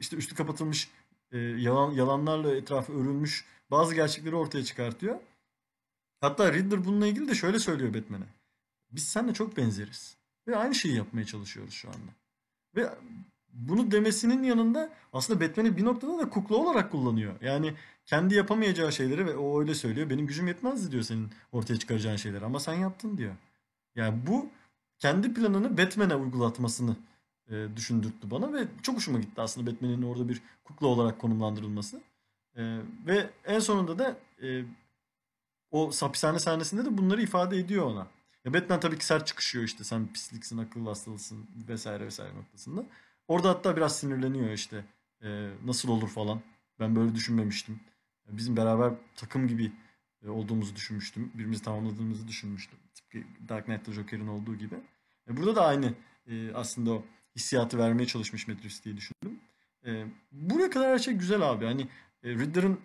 İşte üstü kapatılmış yalan yalanlarla etrafı örülmüş bazı gerçekleri ortaya çıkartıyor. Hatta Riddler bununla ilgili de şöyle söylüyor Batman'e. Biz seninle çok benzeriz. Ve aynı şeyi yapmaya çalışıyoruz şu anda. Ve bunu demesinin yanında aslında Batman'i bir noktada da kukla olarak kullanıyor. Yani kendi yapamayacağı şeyleri ve o öyle söylüyor. Benim gücüm yetmezdi diyor senin ortaya çıkaracağın şeyleri ama sen yaptın diyor. Yani bu kendi planını Batman'e uygulatmasını e, düşündürttü bana ve çok hoşuma gitti aslında Batman'in orada bir kukla olarak konumlandırılması. E, ve en sonunda da e, o hapishane sahnesinde de bunları ifade ediyor ona. Ya Batman tabii ki sert çıkışıyor işte sen pisliksin, akıllı hastalısın vesaire vesaire noktasında. Orada hatta biraz sinirleniyor işte. E, nasıl olur falan. Ben böyle düşünmemiştim. Bizim beraber takım gibi e, olduğumuzu düşünmüştüm. Birbirimizi tamamladığımızı düşünmüştüm. Tıpkı Dark Knight'ta Joker'in olduğu gibi. E, burada da aynı e, aslında o hissiyatı vermeye çalışmış Matrix diye düşündüm. Buraya kadar her şey güzel abi. Hani e, Riddler'ın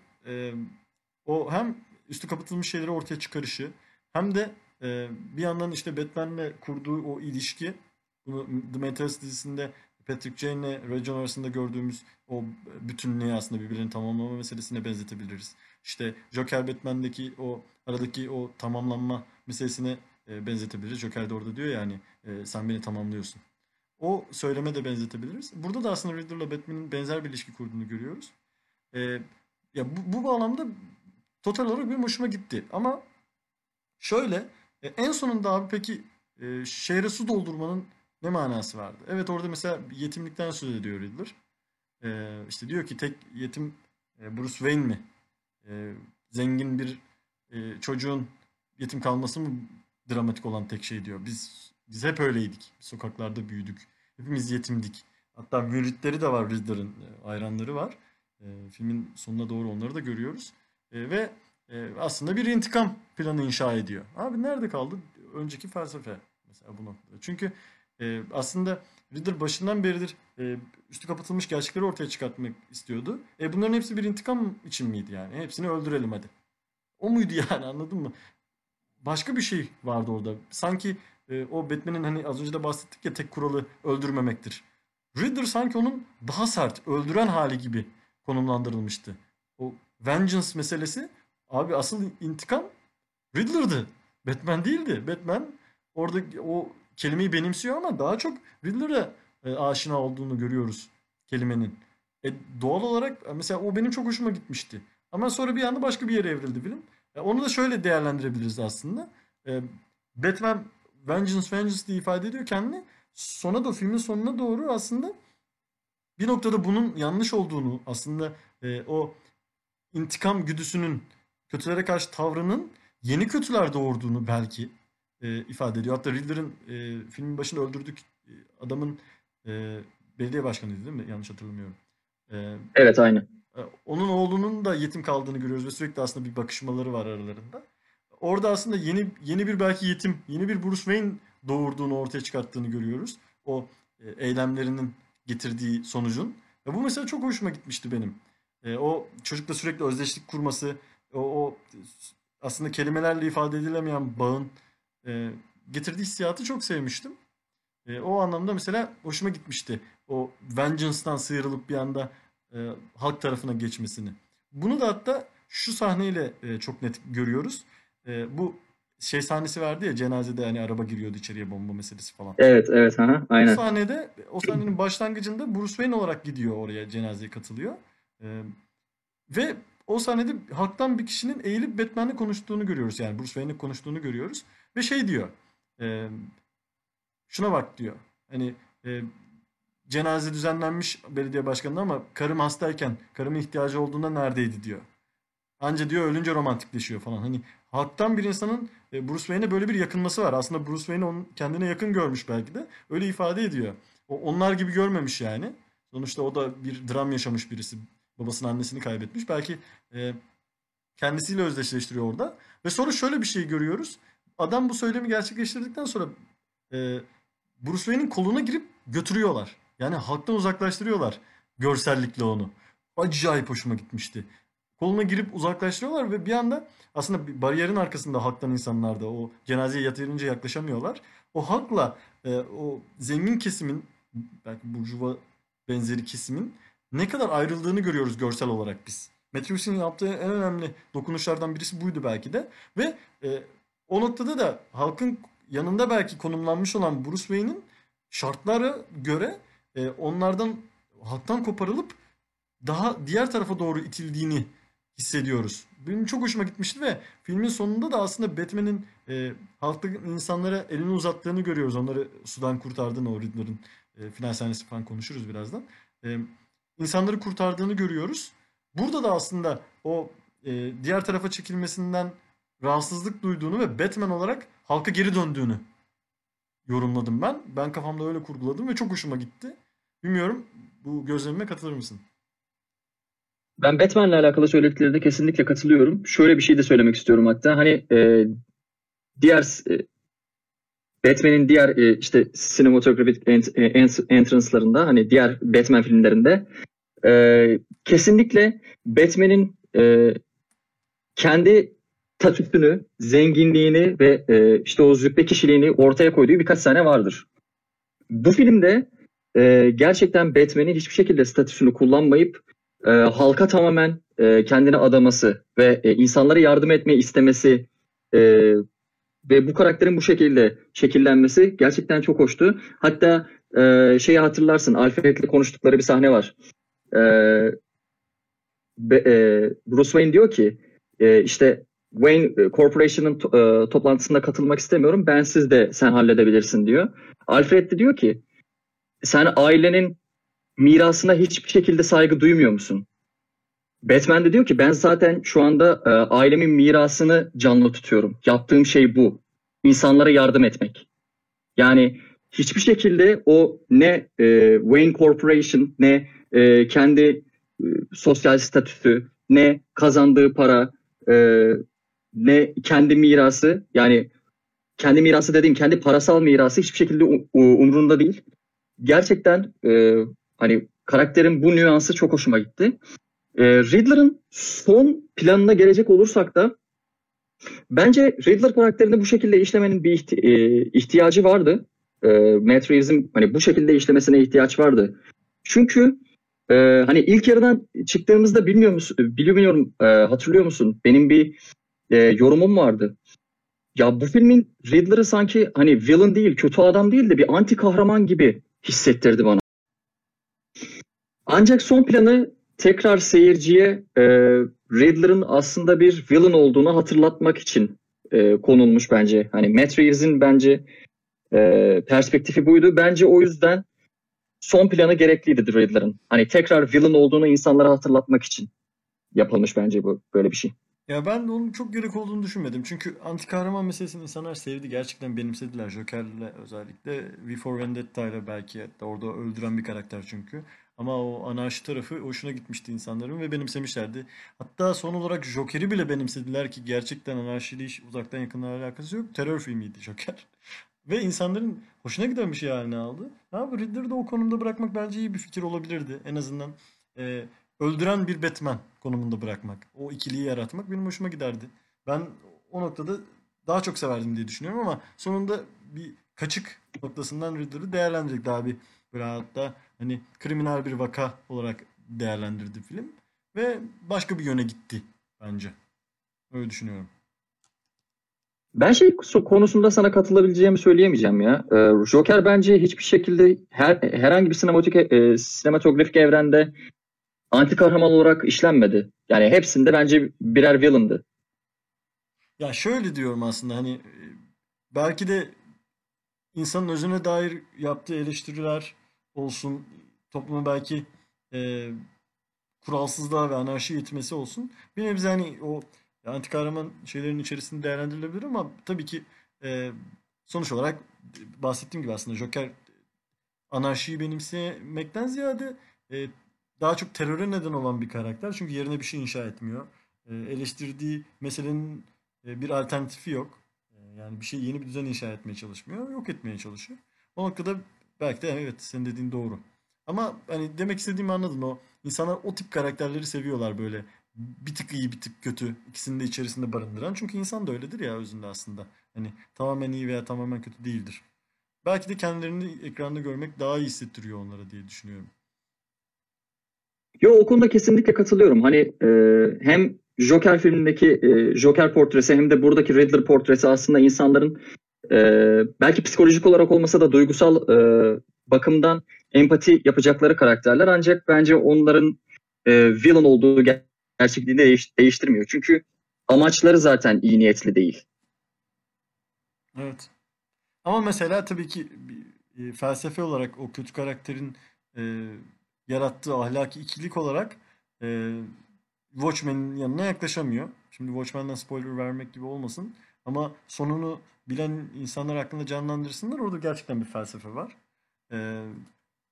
o hem üstü kapatılmış şeyleri ortaya çıkarışı hem de e, bir yandan işte Batman'le kurduğu o ilişki bunu The Matrix dizisinde Patrick Jane ile Ray arasında gördüğümüz o bütünlüğü aslında birbirlerini tamamlama meselesine benzetebiliriz. İşte Joker Batman'deki o aradaki o tamamlanma meselesine e, benzetebiliriz. Joker de orada diyor ya hani e, sen beni tamamlıyorsun. O söyleme de benzetebiliriz. Burada da aslında Riddler'la Batman'in benzer bir ilişki kurduğunu görüyoruz. E, ya bu, bu bağlamda total olarak benim hoşuma gitti. Ama şöyle e, en sonunda abi peki e, şehre su doldurmanın ne manası vardı? Evet orada mesela yetimlikten söz ediyor Riddler. Ee, işte diyor ki tek yetim e, Bruce Wayne mi? Ee, zengin bir e, çocuğun yetim kalması mı dramatik olan tek şey diyor. Biz biz hep öyleydik. Sokaklarda büyüdük. Hepimiz yetimdik. Hatta müritleri de var Riddler'ın. e, Hayranları var. E, filmin sonuna doğru onları da görüyoruz. E, ve e, aslında bir intikam planı inşa ediyor. Abi nerede kaldı? Önceki felsefe mesela bu noktada. Çünkü e, aslında Riddler başından beridir üstü kapatılmış gerçekleri ortaya çıkartmak istiyordu. E, bunların hepsi bir intikam için miydi yani? Hepsini öldürelim hadi. O muydu yani anladın mı? Başka bir şey vardı orada. Sanki o Batman'in hani az önce de bahsettik ya tek kuralı öldürmemektir. Riddler sanki onun daha sert, öldüren hali gibi konumlandırılmıştı. O vengeance meselesi abi asıl intikam Riddler'dı. Batman değildi. Batman orada o kelimeyi benimsiyor ama daha çok Riddler'a e, aşina olduğunu görüyoruz kelimenin. E, doğal olarak e, mesela o benim çok hoşuma gitmişti. Ama sonra bir anda başka bir yere evrildi film. E, onu da şöyle değerlendirebiliriz aslında. E, Batman Vengeance Vengeance diye ifade ediyor kendini. Sonra da filmin sonuna doğru aslında bir noktada bunun yanlış olduğunu aslında e, o intikam güdüsünün kötülere karşı tavrının yeni kötüler doğurduğunu belki e, ifade ediyor. Hatta Riddler'ın e, filmin başında öldürdük e, adamın e, belediye başkanıydı değil mi? Yanlış hatırlamıyorum. E, Evet aynı. e, onun oğlunun da yetim kaldığını görüyoruz ve sürekli aslında bir bakışmaları var aralarında. Orada aslında yeni yeni bir belki yetim, yeni bir Bruce Wayne doğurduğunu ortaya çıkarttığını görüyoruz. O e, eylemlerinin getirdiği sonucun. Ve bu mesela çok hoşuma gitmişti benim. E, o çocukla sürekli özdeşlik kurması, o, o aslında kelimelerle ifade edilemeyen bağın e, getirdiği hissiyatı çok sevmiştim. E, o anlamda mesela hoşuma gitmişti. O Vengeance'dan sıyrılıp bir anda e, halk tarafına geçmesini. Bunu da hatta şu sahneyle e, çok net görüyoruz. E, bu şey sahnesi vardı ya cenazede hani araba giriyordu içeriye bomba meselesi falan. Evet evet aha, O aynen. sahnede o sahnenin başlangıcında Bruce Wayne olarak gidiyor oraya cenazeye katılıyor. E, ve o sahnede halktan bir kişinin eğilip Batman'le konuştuğunu görüyoruz. Yani Bruce Wayne'le konuştuğunu görüyoruz. Ve şey diyor. e, şuna bak diyor. Hani e, cenaze düzenlenmiş belediye başkanı ama karım hastayken karımın ihtiyacı olduğunda neredeydi diyor. Anca diyor ölünce romantikleşiyor falan. Hani halktan bir insanın e, Bruce Wayne'e böyle bir yakınması var. Aslında Bruce Wayne onun kendine yakın görmüş belki de. Öyle ifade ediyor. O, onlar gibi görmemiş yani. Sonuçta o da bir dram yaşamış birisi. Babasının annesini kaybetmiş. Belki e, kendisiyle özdeşleştiriyor orada. Ve sonra şöyle bir şey görüyoruz. Adam bu söylemi gerçekleştirdikten sonra e, Bruce Wayne'in koluna girip götürüyorlar. Yani halktan uzaklaştırıyorlar görsellikle onu. Acayip hoşuma gitmişti. Koluna girip uzaklaştırıyorlar ve bir anda aslında bir bariyerin arkasında halktan insanlar da o cenazeye yeterince yaklaşamıyorlar. O halkla e, o zengin kesimin belki burjuva benzeri kesimin ne kadar ayrıldığını görüyoruz görsel olarak biz. Matrix'in yaptığı en önemli dokunuşlardan birisi buydu belki de. Ve e, o noktada da halkın yanında belki konumlanmış olan Bruce Wayne'in şartlara göre e, onlardan halktan koparılıp daha diğer tarafa doğru itildiğini hissediyoruz. Benim çok hoşuma gitmişti ve filmin sonunda da aslında Batman'in e, halktaki insanlara elini uzattığını görüyoruz. Onları sudan kurtardığını o Riddler'ın e, final sahnesi falan konuşuruz birazdan. E, insanları kurtardığını görüyoruz. Burada da aslında o e, diğer tarafa çekilmesinden rahatsızlık duyduğunu ve Batman olarak halka geri döndüğünü yorumladım ben. Ben kafamda öyle kurguladım ve çok hoşuma gitti. Bilmiyorum bu gözlemime katılır mısın? Ben Batman'le alakalı söylediklerine kesinlikle katılıyorum. Şöyle bir şey de söylemek istiyorum hatta. Hani e, diğer e, Batman'in diğer e, işte sinematografik ent, e, ent- entrance'larında hani diğer Batman filmlerinde e, kesinlikle Batman'in e, kendi statüsünü, zenginliğini ve e, işte o züppe kişiliğini ortaya koyduğu birkaç sahne vardır. Bu filmde e, gerçekten Batman'in hiçbir şekilde statüsünü kullanmayıp e, halka tamamen e, kendini adaması ve e, insanlara yardım etmeyi istemesi e, ve bu karakterin bu şekilde şekillenmesi gerçekten çok hoştu. Hatta e, şeyi hatırlarsın Alfred'le konuştukları bir sahne var. E, be- e, Bruce Wayne diyor ki e, işte Wayne Corporation'ın e, toplantısına katılmak istemiyorum. Bensiz de sen halledebilirsin diyor. Alfred de diyor ki sen ailenin mirasına hiçbir şekilde saygı duymuyor musun? Batman de diyor ki ben zaten şu anda e, ailemin mirasını canlı tutuyorum. Yaptığım şey bu. İnsanlara yardım etmek. Yani hiçbir şekilde o ne e, Wayne Corporation ne e, kendi e, sosyal statüsü ne kazandığı para e, ne kendi mirası yani kendi mirası dediğim kendi parasal mirası hiçbir şekilde umrunda değil. Gerçekten e, hani karakterin bu nüansı çok hoşuma gitti. E, Riddler'ın son planına gelecek olursak da bence Riddler karakterini bu şekilde işlemenin bir ihti- e, ihtiyacı vardı. E, Matt Reeves'in hani bu şekilde işlemesine ihtiyaç vardı. Çünkü e, hani ilk yarıdan çıktığımızda bilmiyor musun, bilmiyorum e, hatırlıyor musun? Benim bir e, yorumum vardı. ya bu filmin Riddler'ı sanki hani villain değil, kötü adam değil de bir anti kahraman gibi hissettirdi bana. Ancak son planı tekrar seyirciye e, Riddler'ın aslında bir villain olduğunu hatırlatmak için e, konulmuş bence. Hani Matt Reeves'in bence e, perspektifi buydu. Bence o yüzden son planı gerekliydi Riddler'ın. Hani tekrar villain olduğunu insanlara hatırlatmak için yapılmış bence bu böyle bir şey. Ya ben de onun çok gerek olduğunu düşünmedim. Çünkü anti kahraman meselesini insanlar sevdi. Gerçekten benimsediler. Joker'le özellikle V for Vendetta'yla belki hatta orada öldüren bir karakter çünkü. Ama o anarşi tarafı hoşuna gitmişti insanların ve benimsemişlerdi. Hatta son olarak Joker'i bile benimsediler ki gerçekten anarşiyle hiç uzaktan yakından alakası yok. Terör filmiydi Joker. Ve insanların hoşuna giden bir şey haline aldı. Ha bu Riddler'ı da o konumda bırakmak bence iyi bir fikir olabilirdi. En azından e, öldüren bir Batman konumunda bırakmak. O ikiliyi yaratmak benim hoşuma giderdi. Ben o noktada daha çok severdim diye düşünüyorum ama sonunda bir kaçık noktasından Riddler'ı değerlendirdik daha bir böyle hatta hani kriminal bir vaka olarak değerlendirdi film ve başka bir yöne gitti bence. Öyle düşünüyorum. Ben şey konusunda sana katılabileceğimi söyleyemeyeceğim ya. Ee, Joker bence hiçbir şekilde her herhangi bir sinematik e, sinematografik evrende anti kahraman olarak işlenmedi. Yani hepsinde bence birer villain'dı. Ya şöyle diyorum aslında hani e, belki de insanın özüne dair yaptığı eleştiriler olsun, toplumu belki e, kuralsızlığa ve anarşiye itmesi olsun. Bir nebze hani o anti kahraman şeylerin içerisinde değerlendirilebilir ama tabii ki e, sonuç olarak bahsettiğim gibi aslında Joker anarşiyi benimsemekten ziyade e, daha çok teröre neden olan bir karakter. Çünkü yerine bir şey inşa etmiyor. E, eleştirdiği meselenin e, bir alternatifi yok. E, yani bir şey yeni bir düzen inşa etmeye çalışmıyor. Yok etmeye çalışıyor. O noktada belki de evet senin dediğin doğru. Ama hani demek istediğimi anladın o. İnsanlar o tip karakterleri seviyorlar böyle. Bir tık iyi bir tık kötü. ikisini de içerisinde barındıran. Çünkü insan da öyledir ya özünde aslında. Hani tamamen iyi veya tamamen kötü değildir. Belki de kendilerini ekranda görmek daha iyi hissettiriyor onlara diye düşünüyorum. Yo o konuda kesinlikle katılıyorum. Hani e, hem Joker filmindeki e, Joker portresi hem de buradaki Riddler portresi aslında insanların e, belki psikolojik olarak olmasa da duygusal e, bakımdan empati yapacakları karakterler. Ancak bence onların e, villain olduğu gerçekliğini değiş, değiştirmiyor. Çünkü amaçları zaten iyi niyetli değil. Evet. Ama mesela tabii ki e, felsefe olarak o kötü karakterin e, yarattığı ahlaki ikilik olarak e, Watchmen'in yanına yaklaşamıyor. Şimdi Watchmen'den spoiler vermek gibi olmasın. Ama sonunu bilen insanlar hakkında canlandırsınlar. Orada gerçekten bir felsefe var. Ee,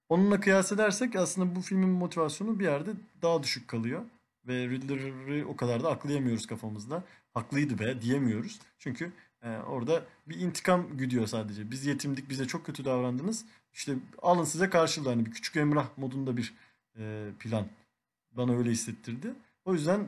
onunla kıyas edersek aslında bu filmin motivasyonu bir yerde daha düşük kalıyor. Ve Riddler'ı o kadar da aklayamıyoruz kafamızda. Haklıydı be diyemiyoruz. Çünkü e, orada bir intikam güdüyor sadece. Biz yetimdik, bize çok kötü davrandınız. İşte alın size karşılığı. Hani bir küçük Emrah modunda bir e, plan. Bana öyle hissettirdi. O yüzden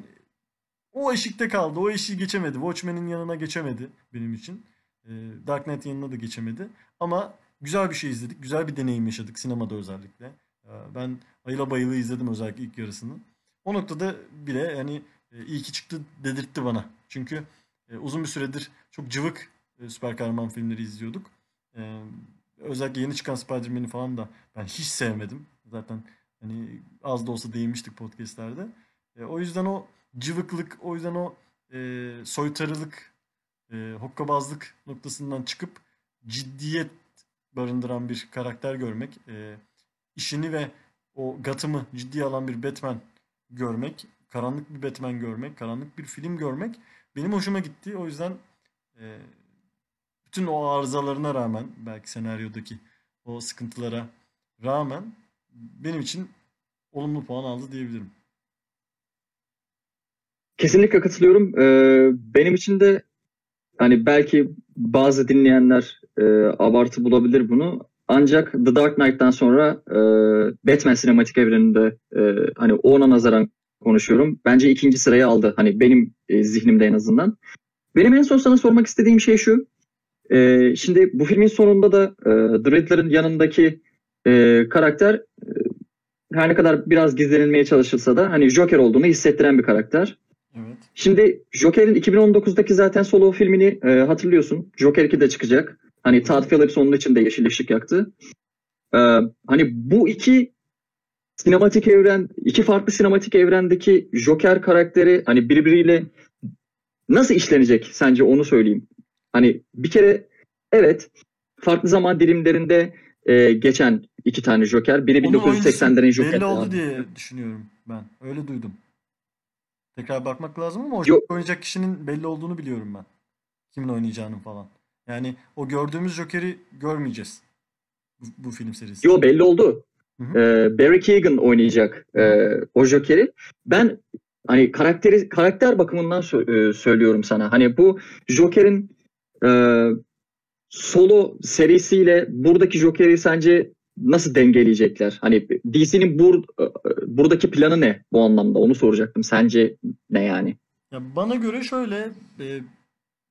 o eşikte kaldı. O eşiği geçemedi. Watchmen'in yanına geçemedi benim için. E, Dark Knight yanına da geçemedi. Ama güzel bir şey izledik. Güzel bir deneyim yaşadık sinemada özellikle. E, ben ayıla bayılı izledim özellikle ilk yarısını. O noktada bile yani e, iyi ki çıktı dedirtti bana. Çünkü e, uzun bir süredir çok cıvık e, süper kahraman filmleri izliyorduk. E, özellikle yeni çıkan Spider-Man'i falan da ben hiç sevmedim. Zaten hani az da olsa değinmiştik podcastlerde. E, o yüzden o cıvıklık, o yüzden o e, soytarılık, e, hokkabazlık noktasından çıkıp ciddiyet barındıran bir karakter görmek, e, işini ve o Gotham'ı ciddiye alan bir Batman görmek, karanlık bir Batman görmek, karanlık bir film görmek benim hoşuma gitti. O yüzden e, bütün o arızalarına rağmen belki senaryodaki o sıkıntılara rağmen benim için olumlu puan aldı diyebilirim. Kesinlikle katılıyorum. Ee, benim için de hani belki bazı dinleyenler e, abartı bulabilir bunu. Ancak The Dark Knight'tan sonra e, Batman sinematik evreninde e, hani ona nazaran konuşuyorum. Bence ikinci sırayı aldı. Hani benim e, zihnimde en azından. Benim en son sana sormak istediğim şey şu. E, şimdi bu filmin sonunda da e, The Riddler'ın yanındaki e, karakter e, her ne kadar biraz gizlenilmeye çalışılsa da hani Joker olduğunu hissettiren bir karakter. Evet. Şimdi Joker'in 2019'daki zaten solo filmini e, hatırlıyorsun. Joker 2 de çıkacak. Hani Todd Phillips onun için de yeşil ışık yaktı. E, hani bu iki sinematik evren, iki farklı sinematik evrendeki Joker karakteri hani birbiriyle nasıl işlenecek sence onu söyleyeyim. Hani bir kere evet farklı zaman dilimlerinde e, geçen iki tane Joker. Biri Onun 1980'lerin oyuncusu Joker'i. belli oldu diye düşünüyorum ben. Öyle duydum. Tekrar bakmak lazım ama Yok. Oynayacak kişinin belli olduğunu biliyorum ben. Kimin oynayacağının falan. Yani o gördüğümüz Joker'i görmeyeceğiz. Bu, bu film serisi. Yo belli oldu. Hı hı. Ee, Barry Keoghan oynayacak e, o Joker'i. Ben hani karakteri karakter bakımından sö- e, söylüyorum sana. Hani bu Joker'in e, solo serisiyle buradaki Joker'i sence nasıl dengeleyecekler? Hani DC'nin bur, e, buradaki planı ne bu anlamda? Onu soracaktım. Sence ne yani? Ya bana göre şöyle e,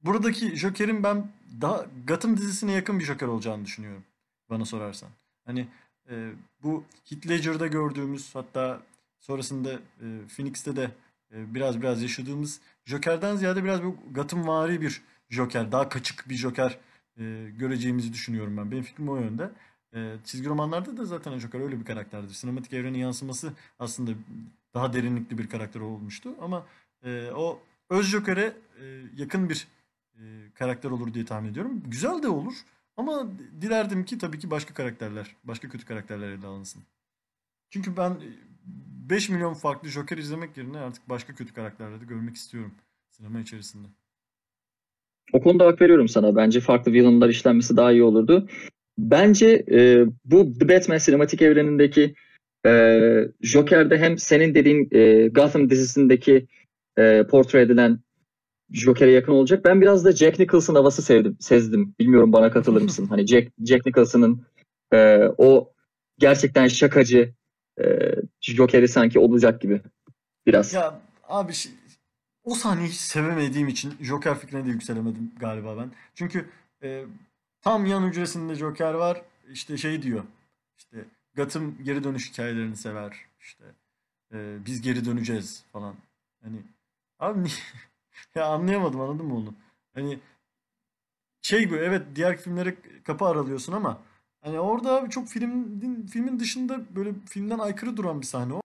buradaki Joker'in ben daha Gotham dizisine yakın bir Joker olacağını düşünüyorum. Bana sorarsan. Hani e, bu Heath Ledger'da gördüğümüz hatta sonrasında e, Phoenix'te de e, biraz biraz yaşadığımız Joker'den ziyade biraz bu Gothamvari bir Joker, daha kaçık bir Joker e, göreceğimizi düşünüyorum ben. Benim fikrim o yönde. E, çizgi romanlarda da zaten Joker öyle bir karakterdir. Sinematik evrenin yansıması aslında daha derinlikli bir karakter olmuştu ama e, o öz Joker'e e, yakın bir e, karakter olur diye tahmin ediyorum. Güzel de olur ama dilerdim ki tabii ki başka karakterler, başka kötü karakterler ele alınsın. Çünkü ben e, 5 milyon farklı Joker izlemek yerine artık başka kötü karakterleri de görmek istiyorum sinema içerisinde. O konuda hak veriyorum sana. Bence farklı villainlar işlenmesi daha iyi olurdu. Bence e, bu The Batman sinematik evrenindeki e, Joker'de hem senin dediğin e, Gotham dizisindeki e, portre edilen Joker'e yakın olacak. Ben biraz da Jack Nicholson havası sevdim, sezdim. Bilmiyorum bana katılır mısın? Hani Jack, Jack Nicholson'ın e, o gerçekten şakacı e, Joker'i sanki olacak gibi biraz. Ya abi şi- o sahneyi hiç sevemediğim için Joker fikrine de yükselemedim galiba ben. Çünkü e, tam yan hücresinde Joker var. İşte şey diyor. İşte Gotham geri dönüş hikayelerini sever. İşte e, biz geri döneceğiz falan. Hani abi ni- [LAUGHS] ya anlayamadım anladın mı onu? Hani şey gibi evet diğer filmlere kapı aralıyorsun ama hani orada abi çok filmin filmin dışında böyle filmden aykırı duran bir sahne o.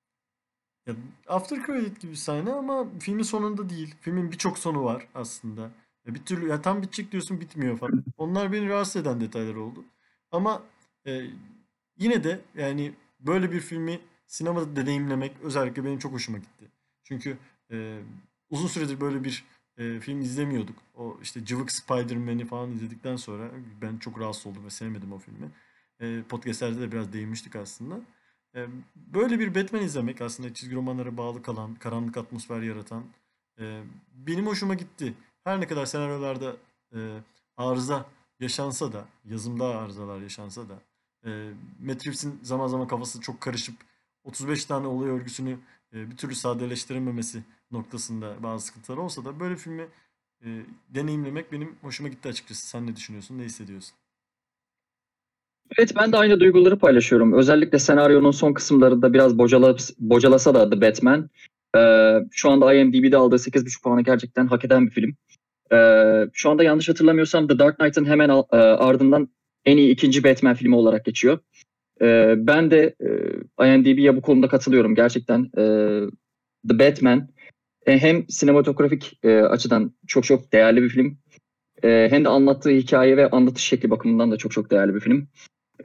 Ya After Credit gibi bir sahne ama filmin sonunda değil. Filmin birçok sonu var aslında. Ya bir türlü ya tam bitecek diyorsun bitmiyor falan. Onlar beni rahatsız eden detaylar oldu. Ama e, yine de yani böyle bir filmi sinemada deneyimlemek özellikle benim çok hoşuma gitti. Çünkü e, uzun süredir böyle bir e, film izlemiyorduk. O işte Cıvık Spider-Man'i falan izledikten sonra ben çok rahatsız oldum ve sevmedim o filmi. E, podcastlerde de biraz değinmiştik aslında. E, Böyle bir Batman izlemek aslında çizgi romanlara bağlı kalan, karanlık atmosfer yaratan e, benim hoşuma gitti. Her ne kadar senaryolarda e, arıza yaşansa da, yazımda arızalar yaşansa da, e, Matt Reeves'in zaman zaman kafası çok karışıp 35 tane olay örgüsünü e, bir türlü sadeleştirememesi noktasında bazı sıkıntılar olsa da böyle filmi e, deneyimlemek benim hoşuma gitti açıkçası. Sen ne düşünüyorsun, ne hissediyorsun? Evet ben de aynı duyguları paylaşıyorum. Özellikle senaryonun son kısımlarında biraz bocala, bocalasa da The Batman. Ee, şu anda IMDb'de aldığı 8.5 puanı gerçekten hak eden bir film. Ee, şu anda yanlış hatırlamıyorsam The Dark Knight'ın hemen e, ardından en iyi ikinci Batman filmi olarak geçiyor. Ee, ben de e, IMDb'ye bu konuda katılıyorum. Gerçekten e, The Batman e, hem sinematografik e, açıdan çok çok değerli bir film. E, hem de anlattığı hikaye ve anlatış şekli bakımından da çok çok değerli bir film.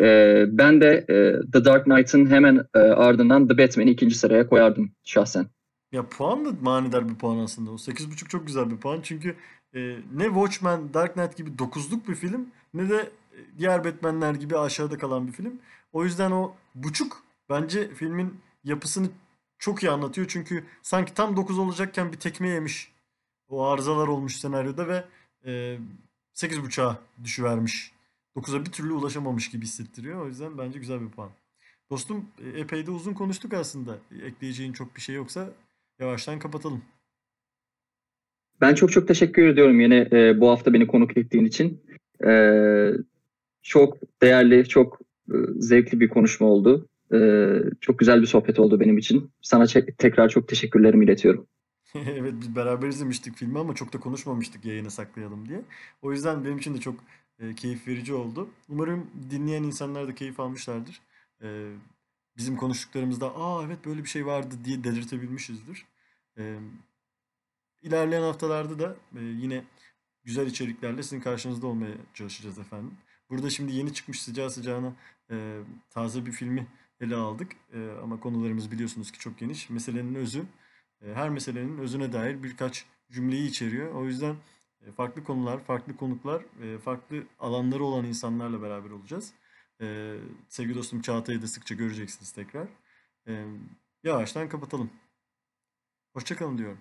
Ee, ben de e, The Dark Knight'ın hemen e, ardından The Batman'i ikinci sıraya koyardım şahsen. Ya puan da manidar bir puan aslında. O 8.5 çok güzel bir puan. Çünkü e, ne Watchmen, Dark Knight gibi 9'luk bir film ne de e, diğer Batman'ler gibi aşağıda kalan bir film. O yüzden o buçuk bence filmin yapısını çok iyi anlatıyor. Çünkü sanki tam 9 olacakken bir tekme yemiş. O arızalar olmuş senaryoda ve e, 8.5'a düşüvermiş. 9'a bir türlü ulaşamamış gibi hissettiriyor. O yüzden bence güzel bir puan. Dostum e, epey de uzun konuştuk aslında. Ekleyeceğin çok bir şey yoksa yavaştan kapatalım. Ben çok çok teşekkür ediyorum yine e, bu hafta beni konuk ettiğin için. E, çok değerli, çok e, zevkli bir konuşma oldu. E, çok güzel bir sohbet oldu benim için. Sana tekrar çok teşekkürlerimi iletiyorum. [LAUGHS] Evet biz beraber izlemiştik filmi ama çok da konuşmamıştık yayına saklayalım diye. O yüzden benim için de çok e, keyif verici oldu. Umarım dinleyen insanlar da keyif almışlardır. E, bizim konuştuklarımızda aa evet böyle bir şey vardı diye delirtebilmişizdir. E, ilerleyen haftalarda da e, yine güzel içeriklerle sizin karşınızda olmaya çalışacağız efendim. Burada şimdi yeni çıkmış sıcağı sıcağına e, taze bir filmi ele aldık. E, ama konularımız biliyorsunuz ki çok geniş. Meselenin özü e, her meselenin özüne dair birkaç cümleyi içeriyor. O yüzden e, farklı konular, farklı konuklar, e, farklı alanları olan insanlarla beraber olacağız. E, Sevgili dostum Çağatay'ı da sıkça göreceksiniz tekrar. E, Yavaştan kapatalım. Hoşça kalın diyorum.